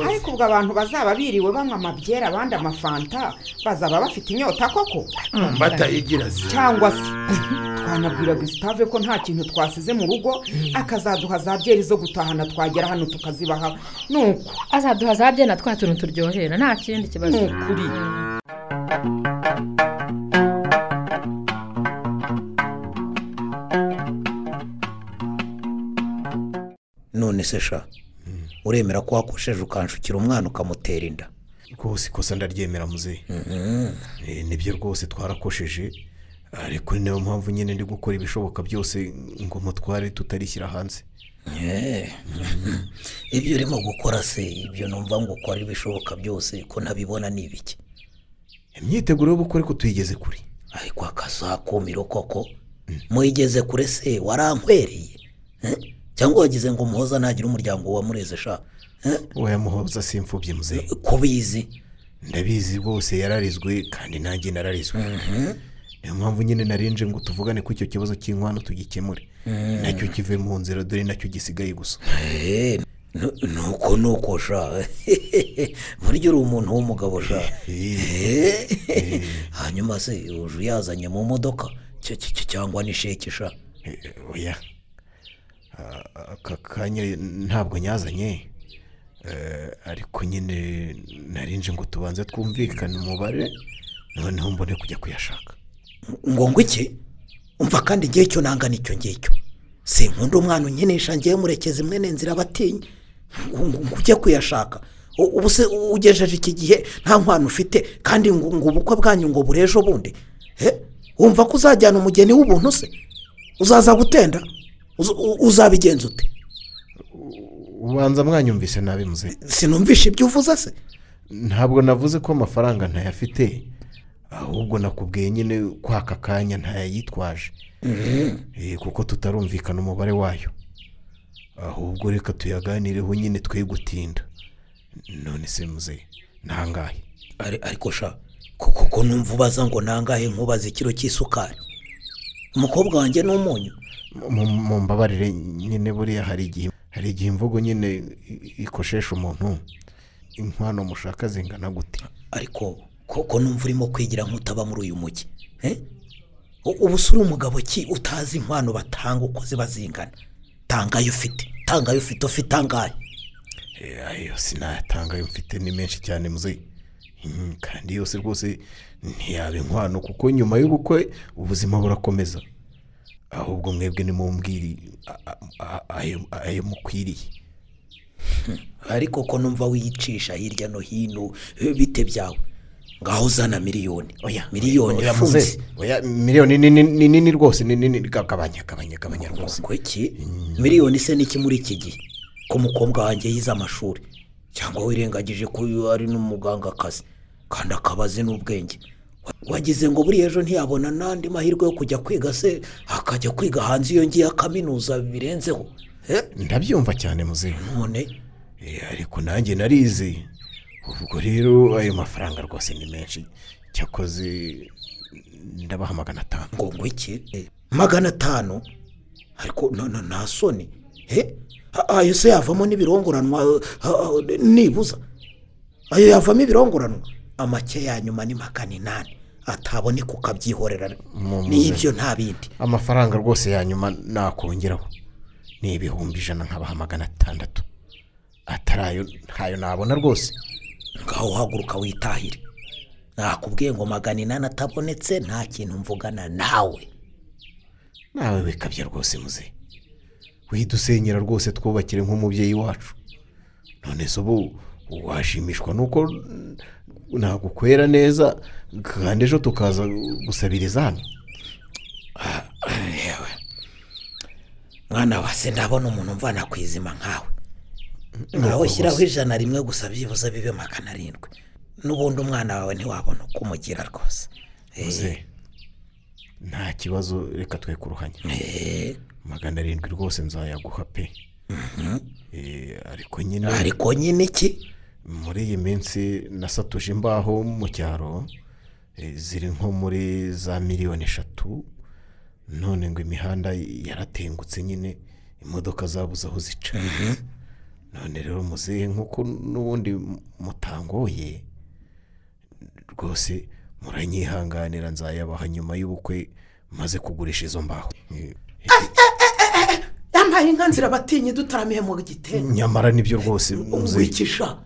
ariko ubwo abantu bazaba biriwe banywa amabyera abandi amafanta bazaba bafite inyota koko? Batayigira se cyangwa se? Twanabwira gusitave ko nta kintu twasize mu rugo akazaduha za byeri zo gutahana twagera hano tukazibaha. Ni uko azaduha za byena twa tuntu turyohera nta kindi kibazo. Ni ukuri none se sha. Uremera ko wakosheje ukanshukira umwana ukamutera inda. Rwose ikosa ndaryemera muzehe. Eh, ni byo rwose twarakosheje ariko ni na yo mpamvu nyine ndi gukora ibishoboka byose ngo mutware tutarishyira hanze. Eh, ibyo urimo gukora se ibyo numva ngo ukora ibishoboka byose ko ntabibona ni ibiki? Imyiteguro y'ubukwe ko tuyigeze kure. Ariko akazakumiro koko. Muyigeze kure se warankwereye Eh? Cyangwa wagize ngo muhoza ntagire umuryango wamureze sha Eh? wayamuhoza si imfubyi muzehe ko bizi ndabizi rwose yararizwe kandi nanjye nararizwe. Niyo mpamvu nyine narinje ngo tuvugane ko icyo kibazo cy'inkwano tugikemure. Nacyo kive mu nzira dore na cyo gisigaye gusa. Eh, nu- nuko nuko sha. Burya uri umuntu w'umugabo sha. Eh, hanyuma se uje uyazanye mu modoka? Cy- cy- cy- cyangwa ni sheki sha? Oya. Aka kanya ntabwo nyazanye Eh, ariko nyine narinje ngo tubanze twumvikane umubare noneho mbone kujya kuyashaka. Ngo iki? Umva kandi igihe cyo nanga ni cyo ngicyo. Sinkunda umwana unkinisha ngewe murekezi imwe n'inzira abatinya. Ngo ujye kuyashaka. Ubu se ugejeje iki gihe nta nkwano ufite? Kandi ngo ubukwe bwanyu ngo bure ejo Eh, wumva ko uzajyana umugeni w'ubuntu se? Uzaza gutenda? Uzabigenza ute? Ubanza mwanyumvise nabi muze. Sinumvishe ibyo uvuze se. Ntabwo navuze ko amafaranga ntayafite ahubwo nakubwiye nyine ko aka kanya ntayayitwaje. Eh, kuko tutarumvikana umubare wayo. Ahubwo reka tuyaganireho nyine twe gutinda none se muze ntangahe Ari- ariko sha kuko ko numva ubaza ngo nangahe nkubaza ikiro cy'isukari? Umukobwa wanjye ni umunyu. Mu- mbabarire nyine buriya hari igihe hari igihe imvugo nyine ikoshesha umuntu inkwano mushaka zingana gute? Ariko koko numva urimo kwigira nk'utaba muri uyu mujyi eh? Ubu si uri umugabo ki utazi inkwano batanga uko ziba zingana? Tangayo ufite tangayo ufite ufite angahe Eh, ayo sinayatanga ayo mfite ni menshi cyane muze. Mm, kandi yose rwose ntiyaba inkwano kuko nyuma y'ubukwe ubuzima burakomeza. Ahubwo mwebwe nimumbwire ayo mukwiriye. Ariko ko numva wiyicisha hirya no hino bite byawe? Ngaho uzana miliyoni. Oya miliyoni muze, oya, miliyoni ni ni- ni nini rwose ni nini gabanya gabanya gabanya rwose. ngo iki miliyoni se n'iki muri iki gihe? Ko umukobwa wanjye yize amashuri? Cyangwa wirengagije ko ari n'umugangakazi? Kandi akaba azi n'ubwenge. Wagize ngo buriya ejo ntiyabona n'andi mahirwe yo kujya kwiga se akajya kwiga hanze iyo ngiye kaminuza birenzeho. Eh, ndabyumva cyane muze none? Eh, ariko nanjye narize ubwo rero ayo mafaranga rwose ni menshi. Cyakoze ndabaha magana atanu. Ngo ngo iki Eh, magana atanu? Ariko nta soni? Ayo se yavamo n'ibirongoranwa nibuza. Ayo yavamo ibirongoranwa amake ya nyuma ni magana inani. Ataboneka ukabyihorera n'ibyo nta bindi. Amafaranga rwose ya nyuma nakongeraho. Ni ibihumbi ijana nkabaha magana atandatu. Atari ayo ntayo nabona rwose. Ngaho uhaguruka witahire. Nakubwiye ngo magana inani atabonetse nta kintu mvugana nawe. Nawe wikabye rwose muze. Widusenyera rwose twubakire nk'umubyeyi wacu. None se ubu washimishwa nuko nagukwera neza kandi ejo tukaza gusabiriza hano yewe. Mwana wa se ndabona umuntu mvana ku izima nkawe. Nawe shyiraho ijana rimwe gusa byibuze bibe magana arindwi. N'ubundi umwana wawe ntiwabona uko umugira rwose. Muze. Nta kibazo reka twe kuruhanya magana arindwi rwose nzayaguha pe. Eh, ariko nyine ariko nyine iki? Muri iyi minsi nasatuje imbaho mu cyaro eh, ziri nko muri za miliyoni eshatu none ngo imihanda yaratengutse nyine imodoka zabuze aho zica. None rero muzehe nk'uko n'ubundi mutangoye rwose muranyihanganira nzayabaha nyuma y'ubukwe maze kugurisha izo mbaho. Eh, yambaye inka nzira batinye dutaramiye mu gitenge nyamara ni byo rwose muzehe wikisha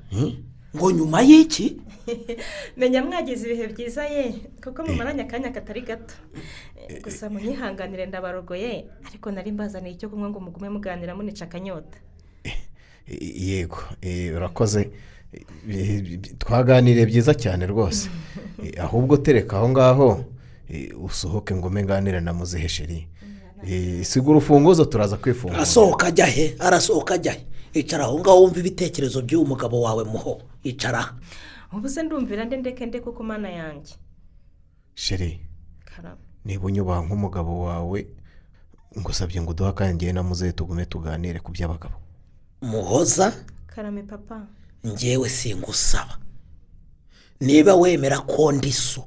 ngo nyuma y'iki? Menya mwagize ibihe byiza ye kuko mumaranye akanya katari gato. Gusa munyihanganire ndabarogoye ariko nari mbazaniye icyo kunywa ngo mugume muganira munica akanyota. Yego. Eh, urakoze. Eh, eh, twaganiriye byiza cyane rwose. Eh, ahubwo tereka aho ngaho eh, usohoke ngo ume nganire na muzehe sheri Eh, siga urufunguzo turaza kwifungura asohoka ajya he? Arasohoka ajya he? Icara aho ngaho wumva ibitekerezo by'uwo mugabo wawe muho. Icara. Ubu se ndumvira nde ndeke nde kuko mana yanjye? Sheri niba unyubaha nk'umugabo wawe ngusabye ngo uduhe akangiye na muzehe tugume tuganire ku by'abagabo. Muhoza? Karame papa. Ngewe singusaba. Niba wemera ko ndi so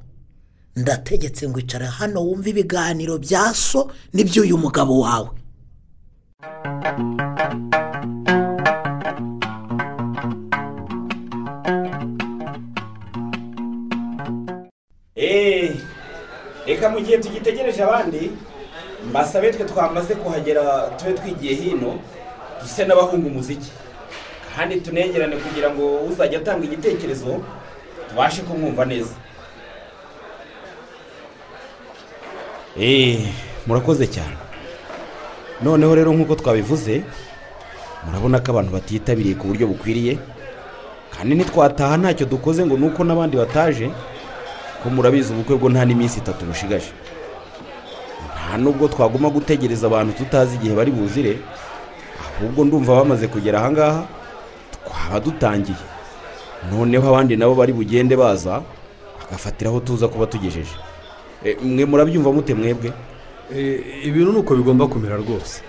ndategetse ngo icara hano wumve ibiganiro bya so n'iby'uyu mugabo wawe. Eee reka mu gihe tugitegereje abandi mbasabe twe twamaze kuhagera tube twigiye hino duse n'abahunga umuziki. Kandi tunegerane kugira ngo uzajya atanga igitekerezo tubashe kumwumva neza. Murakoze cyane. Noneho rero nk'uko twabivuze murabona ko abantu batitabiriye ku buryo bukwiriye kandi ntitwataha ntacyo dukoze ngo nuko n'abandi bataje ko murabizi ubukwe bwo nta n'iminsi itatu bushigaje. Nta nubwo twaguma gutegereza abantu tutazi igihe bari buzire ahubwo ndumva bamaze kugera ahangaha twaba dutangiye. Noneho abandi nabo bari bugende baza bagafatiraho tuza kuba tugejeje. Eh, mwe murabyumva mute mwebwe? Eh, ibintu ni uko bigomba kumera rwose.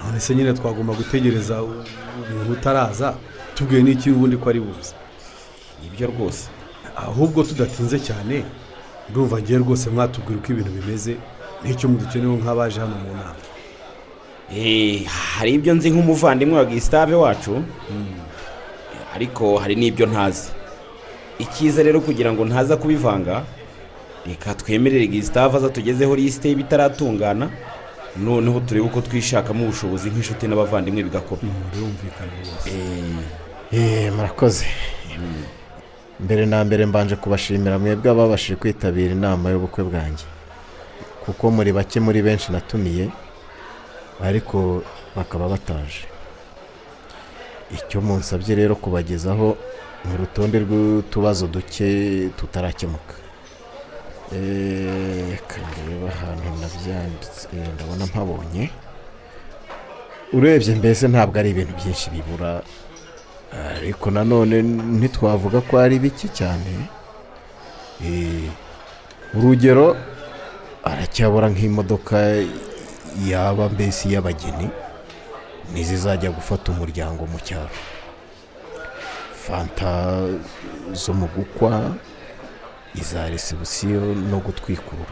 None se nyine twagomba gutegereza umuntu utaraza tubwiye n'iki ubundi ko ari buze? Ibyo rwose. Ahubwo tudatinze cyane ndumva ngiye rwose mwatubwira uko ibintu bimeze n'icyo mudukenewe nk'abaje hano mu nama. Eh, hari ibyo nzi nk'umuvandimwe wa gisitave wacu? Ariko hari n'ibyo ntazi. Icyiza rero kugira ngo ntaza kubivanga reka twemerere gisitave aza tugezeho lisite y'ibitaratungana. Noneho turebe uko twishakamo ubushobozi nk'inshuti n'abavandimwe bigakorwa birumvikana rwose. Eh, murakoze. Mbere na mbere mbanje kubashimira mwebwe ababashije kwitabira inama y'ubukwe bwanjye. Kuko muri bake muri benshi natumiye ariko bakaba bataje. Icyo munsabye rero kubagezaho ni urutonde rw'utubazo duke tutarakemuka. Eh, reka ndebe ahantu nabyanditse eh, ndabona mpabonye. Urebye mbese ntabwo ari ibintu byinshi bibura. Ariko nanone ntitwavuga ko ari bike cyane. Eh, urugero aracyabura nk'imodoka yaba mbese iy'abageni n'izizajya gufata umuryango mu cyaro. Fanta zo mu gukwa iza resebusiyo no gutwikura.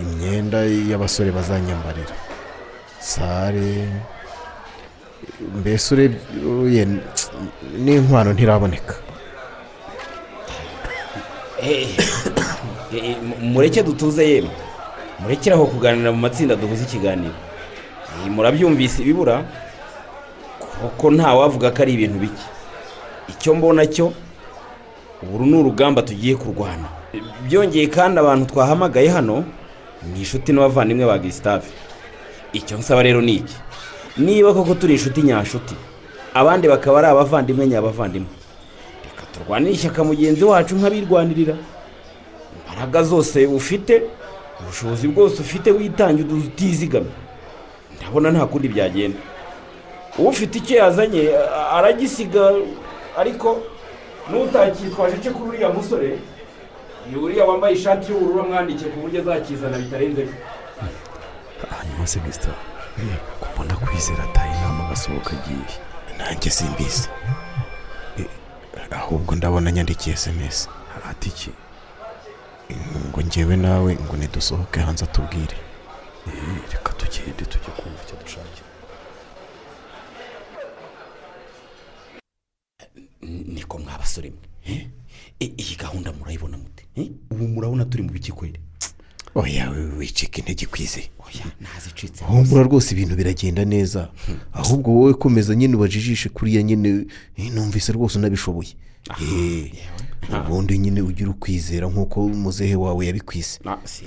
Imyenda y'abasore bazanyambarira. Sare mbese urebye n'inkwano ntiraboneka. Eh, eh, mu- mureke dutuze yemwe. Murekere aho kuganira mu matsinda duhuze ikiganiro. Eh, murabyumvise ibibura kuko ntawavuga ko ari ibintu bike. Icyo mbona cyo uru ni urugamba tugiye kurwana. Byongeye kandi abantu twahamagaye hano ni inshuti n'abavandimwe ba gisitave icyo nsaba rero ni iki? Niba koko turi inshuti nyashuti abandi bakaba ari abavandimwe nyabavandimwe reka turwanire ishyaka mugenzi wacu nk'abirwanirira. Imbaraga zose ufite ubushobozi bwose ufite witange utizigamye ndabona nta kundi byagenda. Ufite icyo yazanye aragisiga ariko n'utakitwaje cyo kuri uriya musore ni uriya wambaye ishati y'ubururu amwandikiye ku buryo azakizana bitarenze hanyuma se gisita kubona kwizera ataye inama agasohoka agiye. Nanjye simbizi. Eh, ahubwo ndabona nyandikiye sms ati iki? Ngo ngewe nawe ngo nidusohoke hanze atubwire. Eh, reka tugende tujye kumva icyo dushakira. Niko mwabasore mwe. Eh? Eh, iyi gahunda murayibona mute eh? ubu murabona turi mu biki kweri? Oya wicika intege kwize humbura rwose ibintu biragenda neza. Ahubwo wowe komeza nyine ubajijishe kuriya nyine numvise rwose unabishoboye. Eh, ubundi nyine ugira ukwizera nk'uko muzehe wawe si-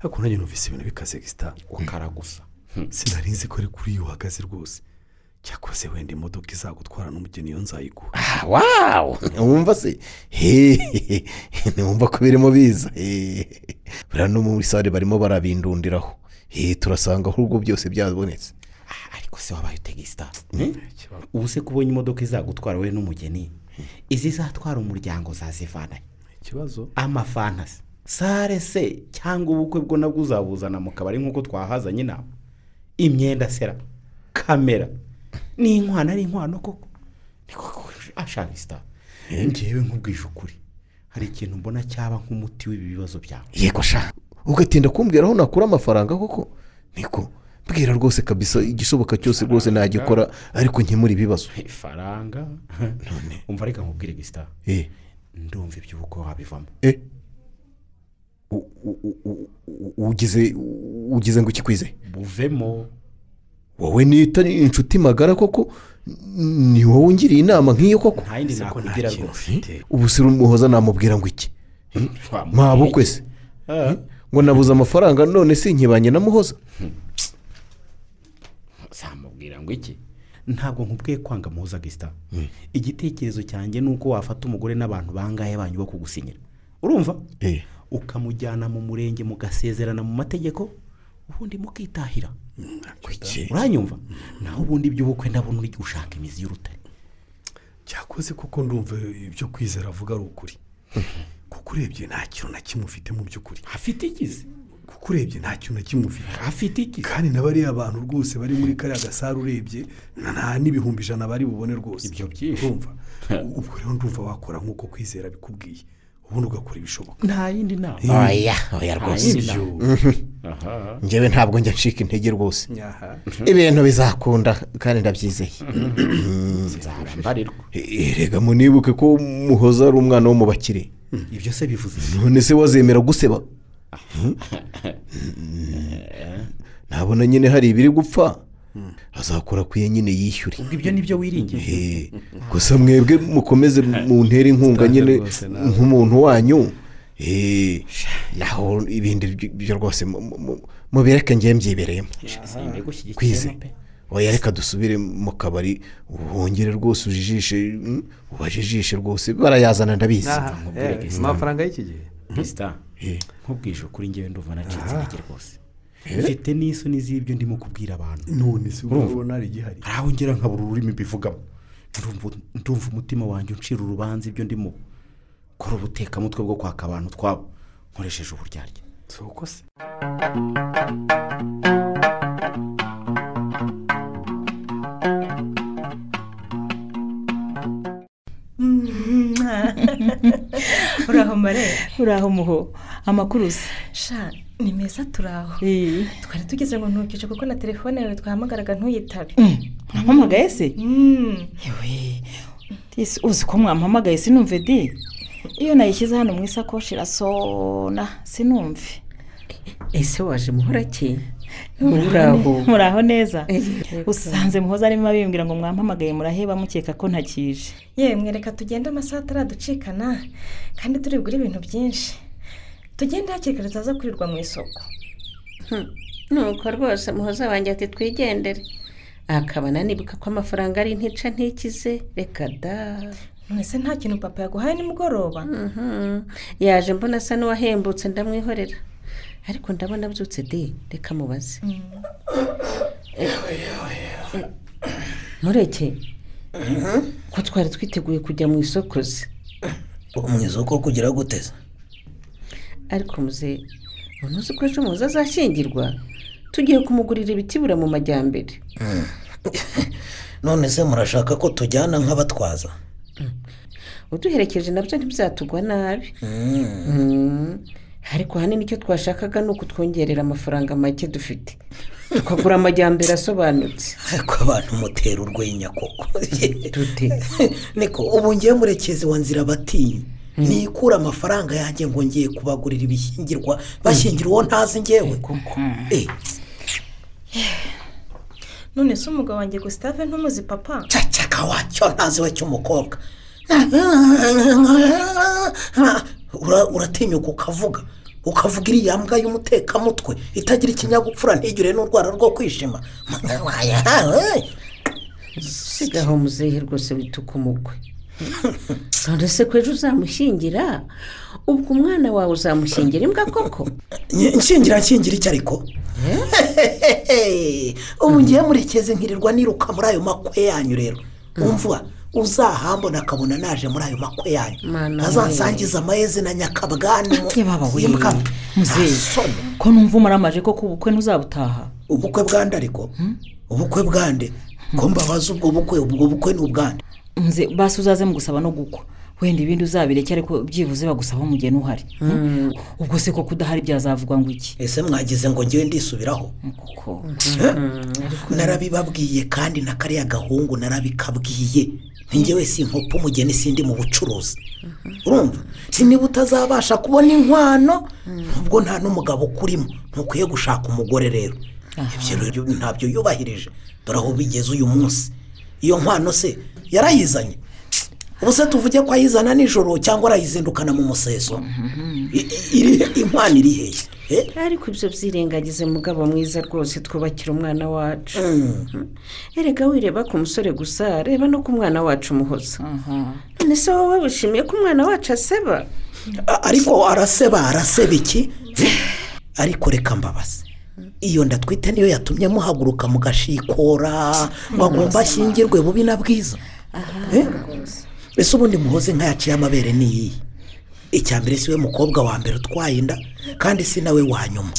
ariko nanjye numvise ibintu bikaze gisita ukara gusa. Sinari nzi ko ari kuri iyo uhagaze rwose. Cyakoze wenda imodoka izagutwara n'umugeni iyo nzayiguha Ah, wawu wumva se. Hehehe. Ntiwumva ko birimo biza. Hehehe. Buriya no muri sare barimo barabindundiraho. Hehe turasanga ahubwo byose byabonetse. Ah, ariko se wabaye utega isita ubu se kubonye imodoka izagutwara wowe n'umugeni izizatwara umuryango zazivanahe ikibazo? Amafantasi sare se cyangwa ubukwe bwo nabwo uzabuzana mu kabari nk'uko twahazanye inama imyenda sera. Kamera. Ni inkwano ari inkwano koko. Ni koko ashaka isita ngewe nkubwije ukuri. Hari ikintu mbona cyaba nk'umuti w'ibi bibazo byawe. Yego sha ugatinda kumbwira aho nakura amafaranga koko? Niko. Mbwira rwose kabisa igishoboka cyose rwose nagikora ariko nkemura ibibazo. Ifaranga? Umva reka nkubwire gisita eh. Ndumva iby'ubukwe wabivamo. Eh. Ugize ugize ngo ikikwize buvemo. Wowe nita inshuti magara koko? Ni wowe ungiriye inama nk'iyo koko? Nta yindi nakugira rwose ubu si umuhoza namubwira ngo iki? Mwabukwe se? Ah. ngo nabuze amafaranga none si nkibanye na muhoza. Zamubwira ngo iki? Ntabwo nkubwiye kwanga muhoza gisita igitekerezo cyanjye ni uko wafata umugore n'abantu bangahe banyu bo kugusinyira urumva? Eh. Ukamujyana mu murenge mugasezerana mu mategeko? Ubundi mukitahira. Uranyumva? Naho ubundi iby'ubukwe ndabona uri gushaka imizi y'urutare. Cyakoze kuko ndumva ibyo kwizera avuga ari ukuri. Kuko urebye nta kintu na kimwe ufite mu by'ukuri. Afite ikizi kuko urebye nta kintu na kimwe ufite. Afite ikizi kandi na bariya bantu rwose bari muri kariya gasare urebye nta n'ibihumbi ijana bari bubone rwose. Ibyo byinshi. Urumva? Ubwo rero ndumva wakora nk'uko kwizera bikubwiye ubundi ugakora ibishoboka. Nta yindi nama. Oya oya rwose. Njyewe ntabwo njya ncika intege rwose. Aha. ibintu bizakunda kandi ndabyizeye. Nzahora mbarirwa erega munibuke ko muhoza ari umwana wo mu bakire ibyo se bivuze? None se wazemera guseba? Ntabona nyine hari ibiri gupfa. Azakora kuye nyine yishyure. Ubwo ibyo ni byo wiringiye? Eh, gusa mwebwe mukomeze mu ntera inkunga nyine nk'umuntu wanyu. Eh, naho ibindi byo- rwose mu- mu- mu- mubireke njye mbyibereyemo. Kwize oya reka dusubire mu kabari wongere rwose ujijishe mm, ubajijishe rwose. Barayazana ndabizi. Eh, amafaranga y'iki gihe? Kisita Eh. nkubwije ukuri ngewe ndumva nacitse intege rwose. Mfite n'isoni z'ibyo ndimo kubwira abantu. None Urumva? ubona hari igihari hari aho ngera nkabura ururimi mbivugamo. Ndumva- ndumva umutima wanjye uncira urubanza ibyo ndimo. Kora ubutekamutwe bwo kwaka abantu twabo nkoresheje uburyarya si uko se uraho mare uraho muho amakuru se sha ni meza turaho. Twari tugeze ngo ntukije kuko na telefone yawe twahamagaraga ntuyitabe. Mm, mwampamagaye se? Mm. yewe. Uzi ko mwampamagaye sinumve di? Iyo nayishyize hano mu isakoshi irasona sinumve. Ese waje muhorake Muraho- muraho neza. Yego. usanze muhoza arimo abimbwira ngo mwampamagaye muraheba mukeka ko ntakije. Yemwe reka tugende amasaha ataraducikana kandi turi bugure ibintu byinshi. Tugende hakiri kare tutaza kurirwa mu isoko. Nuko rwose muhoza wanjye ati twigendere. Akaba nanibuka ko amafaranga ari ntica ntikize. Reka da. None se nta kintu papa yaguhaye nimugoroba Mhm. yaje mbona asa n'uwahembutse ndamwihorera. Ariko ndabona abyutse de reka mubaze. Eh, eh, mureke ko twari twiteguye kujya mu isoko ze mu isoko kugira guteza ariko muze uzi ko ejo muze azashyingirwa tugiye kumugurira ibiti bura mu majyambere. None se murashaka ko tujyana nk'abatwaza? Uduherekeje na byo ntibyatugwa nabi. Mm. ariko ahanini icyo twashakaga ni ukutwongerera amafaranga make dufite. Tukagura amajyambere asobanutse. Ariko abantu mutera urwenya koko. Dute? Niko ubu ngiye murekezi wa nzira batinyi nikura amafaranga yanjye ngo ngiye kubagurira ibishyingirwa bashyingira uwo ntazi ngewe. Eh, none se umugabo wanjye gusitave ntumuzi papa? Cacaka wacyo ntazi we cy'umukobwa. Ura- uratinyuka ukavuga. Ukavuga iriya mbwa y'umutekamutwe itagira ikinyabupfura ntigire n'urwara rwo kwishima. Sigaho muzehe rwose wituka umugwe none se ko ejo uzamushyingira? Ubwo umwana wawe uzamushyingira imbwa koko? Nshingira nshingira icyo ariko? Ubu ngiye murekeze nkirirwa niruka muri ayo makwe yanyu rero. Umva uzahambona akabona naje muri ayo makwe yanyu. Mana azansangiza amayezi na nyakabwani mu- ye baba we. imbwa muzehe. Soni. ko numva umaramaje ko ku bukwe ntuzabutaha? Ubukwe bwande ariko? Ubukwe bwande? Ko mbabaza ubwo bukwe? Ubwo bukwe ni ubwande? Basi uzaze mu gusaba no gukwa. Wenda ibindi uzabireke ariko byibuze bagusaba umugeni uhari. Hmm? ubwo se koko udahari byazavugwa ngo iki? Ese mwagize ngo ngewe ndisubiraho? Kuko narabibabwiye kandi na kariya gahungu narabikabwiye. Ngewe si inkopo umugeni sindi mu bucuruzi. Urumva? Si niba utazabasha kubona inkwano ubwo nta n'umugabo ukurimo. Ntukwiye gushaka umugore rero. Ibyo rero ntabyo yubahirije. Dore aho bigeze uyu munsi. Iyo nkwano se yarayizanye? Ubu se tuvuge ko ayizana nijoro cyangwa arayizindukana mu museso. Iri- inkwano iri hehe Eh? ariko ibyo byirengagize mugabo mwiza rwose twubakira umwana wacu. Erega wireba ku musore gusa reba no ku mwana wacu umuhoza none se wowe wishimiye ko umwana wacu aseba? Ariko araseba araseba iki? Ariko reka mbabaze. Iyo ndatwite niyo yatumye muhaguruka mugashikora ngo agomba ashyingirwe bubi na bwiza. Eh? Ese ubundi muhoze nk'ayaciye amabere ni iyihe icya mbere si we mukobwa wa mbere utwaye inda kandi si nawe wa nyuma.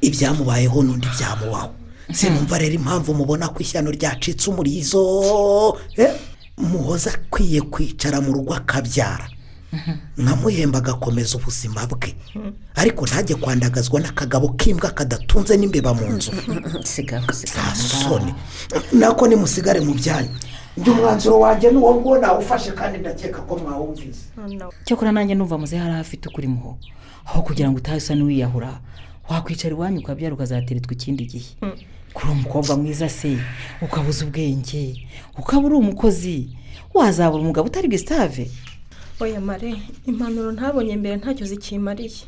Ibyamubayeho n'undi byamubaho. Sinumva rero impamvu mubona ko ishyano ryacitse umurizo muhoze akwiye kwicara mu rugo akabyara. Nkamuhemba agakomeza ubuzima bwe. Ariko ntajye kwandagazwa n'akagabo k'imbwa kadatunze n'imbeba mu nzu. Sigaho soni. Nako nimusigare mu byanyu ndi umwanzuro wanjye n'uwo nguwo nawufashe kandi ndakeka ko mwawumvise. Cyakora nanjye numva muze hari afite ukuri muho aho kugira ngo utahe usa n'uwiyahura wakwicara iwanyu ukabyara ukazateretswa ikindi gihe. Kuri umukobwa mwiza se ukabuza ubwenge ukaba uri umukozi wazabura umugabo utari gisitave oya mare impanuro ntabonye mbere ntacyo zikimariye.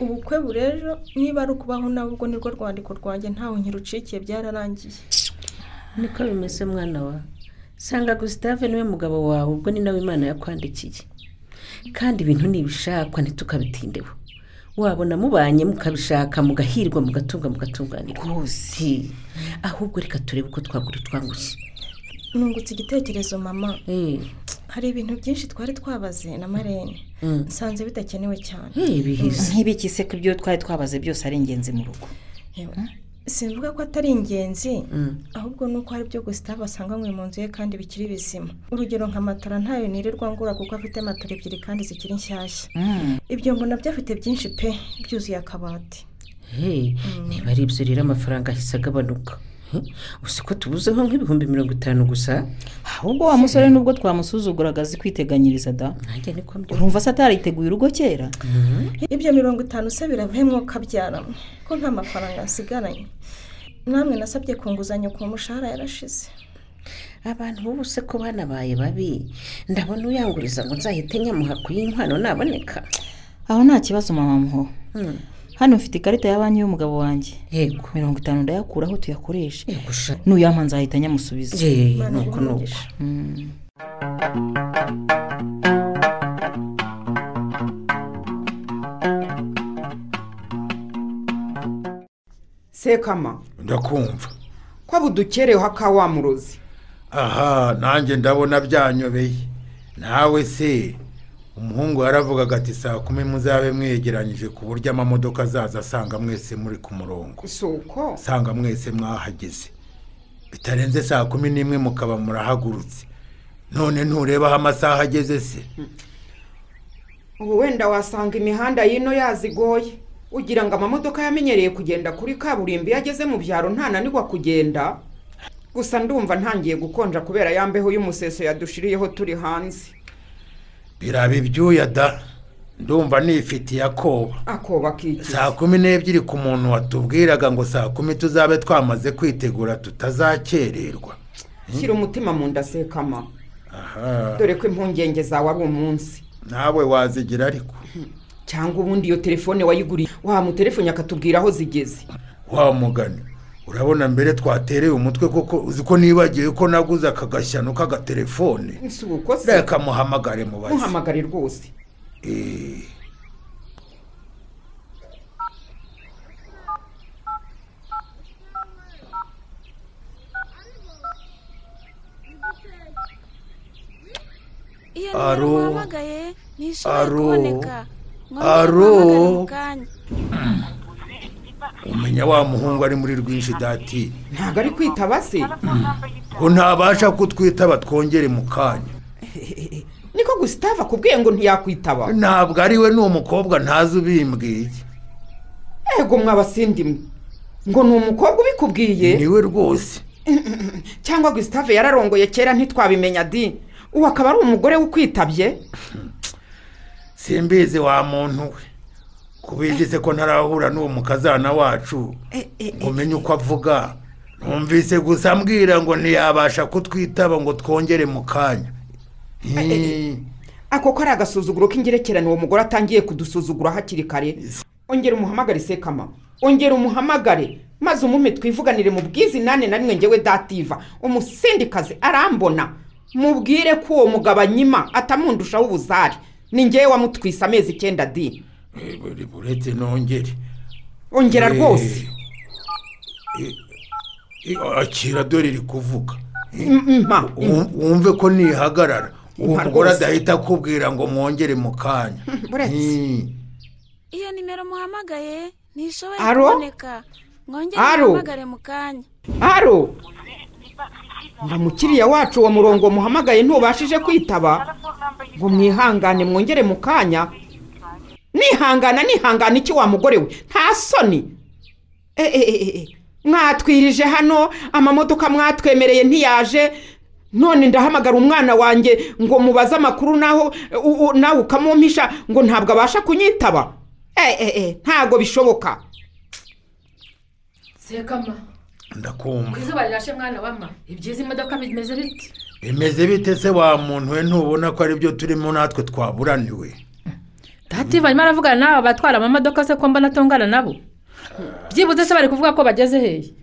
Ubukwe burejo niba ari ukubaho nawe ubwo nirwo rwandiko rwanjye ntawe nkirucikiye byararangiye. Niko bimeze mwana wa. Sanga gusitave ni we mugabo wawe ubwo ni nawe imana yakwandikiye. Kandi ibintu nibishakwa ntitukabitindeho wabona mubanye mukabishaka mugahirwa mugatunga mugatunganirwa. Rwose. Ahubwo reka turebe uko twagura utwangushye. Nungutse igitekerezo mama. Hari ibintu byinshi twari twabaze na marene. Mm. nsanze bidakenewe cyane. Nk'ibiki se ko ibyo twari twabaze byose ari ingenzi mu rugo. Yewe, simvuga ko atari ingenzi ahubwo ni uko hari ibyo gusitave asanganywe mu nzu ye kandi bikiri bizima. Urugero nka matora ntayo nirirwa ngura kuko afite matora ebyiri kandi zikiri nshyashya. Ibyo mbona byafite byinshi pe byuzuye akabati. Hey, niba ari ibyo rero amafaranga ahise agabanuka. Hmm? uzi ko tubuzeho nk'ibihumbi mirongo itanu gusa? Ahubwo wa musore nubwo twamusuzuguraga azi kwiteganyiriza da? Urumva se atariteguye urugo kera? Ibyo mirongo itanu se biravuyemo kabyaramo ko nta mafaranga nsigaranye? Namwe nasabye ku nguzanyo ku mushahara yarashize. Abantu bose ko banabaye babi ndabona uyanguriza ngo nzahite nyamuha ku y'inkwano naboneka. Aho nta kibazo mama muho hano mfite ikarita ya banki y'umugabo wanjye. Yego. Mirongo itanu ndayakuraho tuyakoreshe. Nuyampa nzahita nyamusubiza nuko nuko. Mm. sekama. Ndakumva. Ko budukereho akawamurozi aha nanjye ndabona byanyobeye nawe se. Umuhungu yaravugaga ati saa kumi muzabe mwegeranyije ku buryo amamodoka azaza asanga mwese muri ku murongo. Si uko? Asanga mwese mwahageze. Bitarenze saa kumi n'imwe mukaba murahagurutse. None ntureba aho amasaha ageze se? Ubu wenda wasanga imihanda y'ino yazigoye ugira ngo amamodoka yamenyereye kugenda kuri kaburimbo iyo ageze mu byaro ntananirwa kugenda gusa ndumva ntangiye gukonja kubera ya mbeho y'umuseso yadushiriyeho turi hanze. Biraba ibyuya da? Ndumva nifitiye akoba. Akoba kiki? Saa kumi n'ebyiri ku muntu watubwiraga ngo saa kumi tuzabe twamaze kwitegura tutazakererwa. Shyira umutima mu nda sekama dore ko impungenge zawe ari umunsi. Nawe wazigira ariko? Cyangwa ubundi iyo telefone wayiguriye wamutelefone akatubwira aho zigeze. Wa mugani. Urabona mbere twatereye umutwe koko uzi ko nibagiwe ko naguze aka gashyano k'agatelefone? Si uko se? Reka muhamagare mubaze muhamagare rwose. Eh, Aro. Aro. Aro. umenya wa muhungu ari muri rwinshi dati. Ntabwo ari kwitaba se. Ngo ntabasha kutwitaba twongere mu kanya. Niko gusitava akubwiye ngo ntiyakwitaba ntabwo ari we ni umukobwa ntazi ubimbwiye ego mwabasindimu ngo ni umukobwa ubikubwiye? Niwe rwose. Cyangwa gusitave yararongoye kera ntitwabimenya di. Ubu akaba ari umugore ukwitabye simbizi wa muntu we. Kubigize ko ntarahura n'uwo mukazana wacu. Ngo umenye uko avuga. Numvise gusa ambwira ngo ntiyabasha kutwitaba ngo twongere mu kanya. Ako ko ari agasuzuguro k'ingerekerane uwo mugore atangiye kudusuzugura hakiri kare. Ongera umuhamagare sekama. Ongera umuhamagare. Maze umume twivuganire mu bwizinane na rimwe ngewe dativa. Umusindikazi arambona. Mubwire ko uwo mugabo anyima atamundushaho ubuzari ni ngewe wamutwise amezi icyenda di Buretse nongere ongera rwose akira dore iri kuvuga wumve ko nihagarara uwo mugore adahita akubwira ngo mwongere mu kanya buretse iyo nimero muhamagaye ntishoboye kuboneka mwongere muhamagare mu kanya haro ngo umukiriya wacu uwo murongo muhamagaye ntubashije kwitaba ngo mwihangane mwongere mu kanya nihangana nihangana iki wa mugore we? Nta soni. E, e, e, e, e. mwatwirije hano amamodoka mwatwemereye ntiyaje. None ndahamagara umwana wanjye ngo mubaze amakuru naho u- u- nawe ukamumpisha ngo ntabwo abasha kunyitaba. E, e, e, ntabwo bishoboka. Sekama. Ndakumva. Ku izuba rirashe mwana wama ibyiza imodoka bimeze biti bimeze bite se wa muntu we? Ntubona ko ari byo turimo natwe twaburaniwe. Dativa arimo aravugana n'aba batwara amamodoka se ko mbona atongana nabo? Byibuze se bari kuvuga ko bageze hehe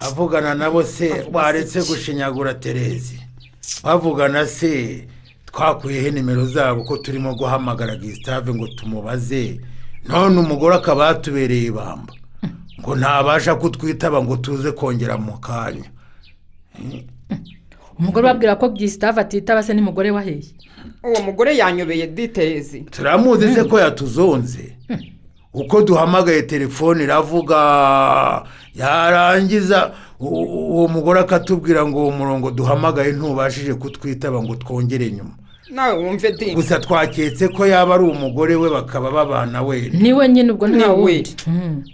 avugana nabo se waretse gushinyagura terezi. Bavugana se twakuyeho nimero zabo ko turimo guhamagara gisitave ngo tumubaze. None umugore akaba yatubereye ibamba. Ngo ntabasha kutwitaba ngo tuze kongera mu kanya. Umugore ubabwira ko gisitave atitaba se n'umugore waheye uwo mugore yanyobeye diterezi turamuzi se ko yatuzonze. Uko duhamagaye telefone iravuga yarangiza uwo mugore akatubwira ngo uwo murongo duhamagaye ntubashije kutwitaba ngo twongere nyuma nawe wumve di gusa twaketse ko yaba ari umugore we bakaba babana wenda ni we nyine ubwo nta Ni we. wundi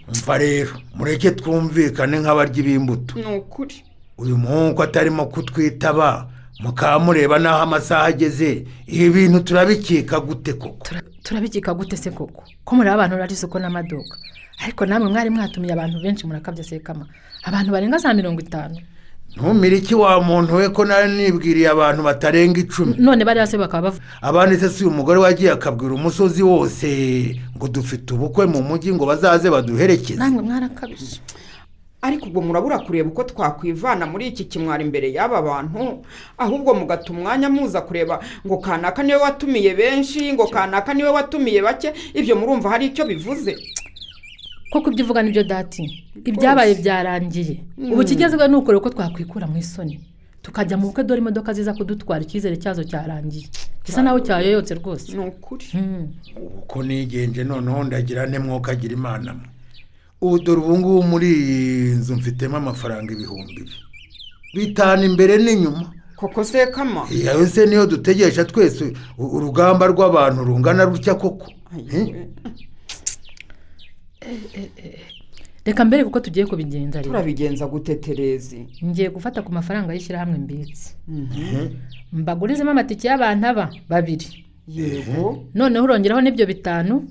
umva rero mureke twumvikane nk'abaryi b'imbuto. Ni ukuri. Uyu muhungu atarimo kutwitaba mukaba mureba n'aho amasaha ageze. Ibi bintu turabikeka gute koko? Turabikika gute se koko? Ko muri abantu rari isoko n'amaduka? Ariko namwe mwari mwatumiye abantu benshi murakabya sekama. Abantu barenga za mirongo itanu. Ntumire iki wa muntu we ko nari nibwiriye abantu batarenga icumi? None bariya se bakaba bavuga abandi se si umugore wagiye akabwira umusozi wose ngo dufite ubukwe mu mujyi ngo bazaze baduherekeze? Namwe mwarakabije. Ariko ubwo murabura kureba uko twakwivana muri iki kimwaro imbere y'aba bantu? Ahubwo mugata umwanya muza kureba ngo kanaka ni we watumiye benshi ngo kanaka ni we watumiye bake ibyo murumva hari icyo bivuze? Koko ibyo uvuga ni byo dati ibyabaye byarangiye. Ubu ikigezweho ni ukureba uko twakwikura mu isoni. Tukajya mu bukwe dore imodoka ziza kudutwara icyizere cyazo cyarangiye. Gisa naho cyayoyotse rwose. Ni ukuri. Uko nigenje noneho ndagira nte mwuka agira imana mwe. Ubu dore ubu ngubu muri iyi nzu mfitemo amafaranga ibihumbi bitanu imbere n'inyuma. Koko sekama yawe se niyo dutegesha twese urugamba rw'abantu rungana rutya koko? Reka mbere kuko tugiye kubigenza rero. Turabigenza gute terezi? Ngiye gufata ku mafaranga y'ishyirahamwe mbitse. Mbagurizemo amatike y'abantu aba babiri. Yego. Noneho urongeraho n'ibyo bitanu.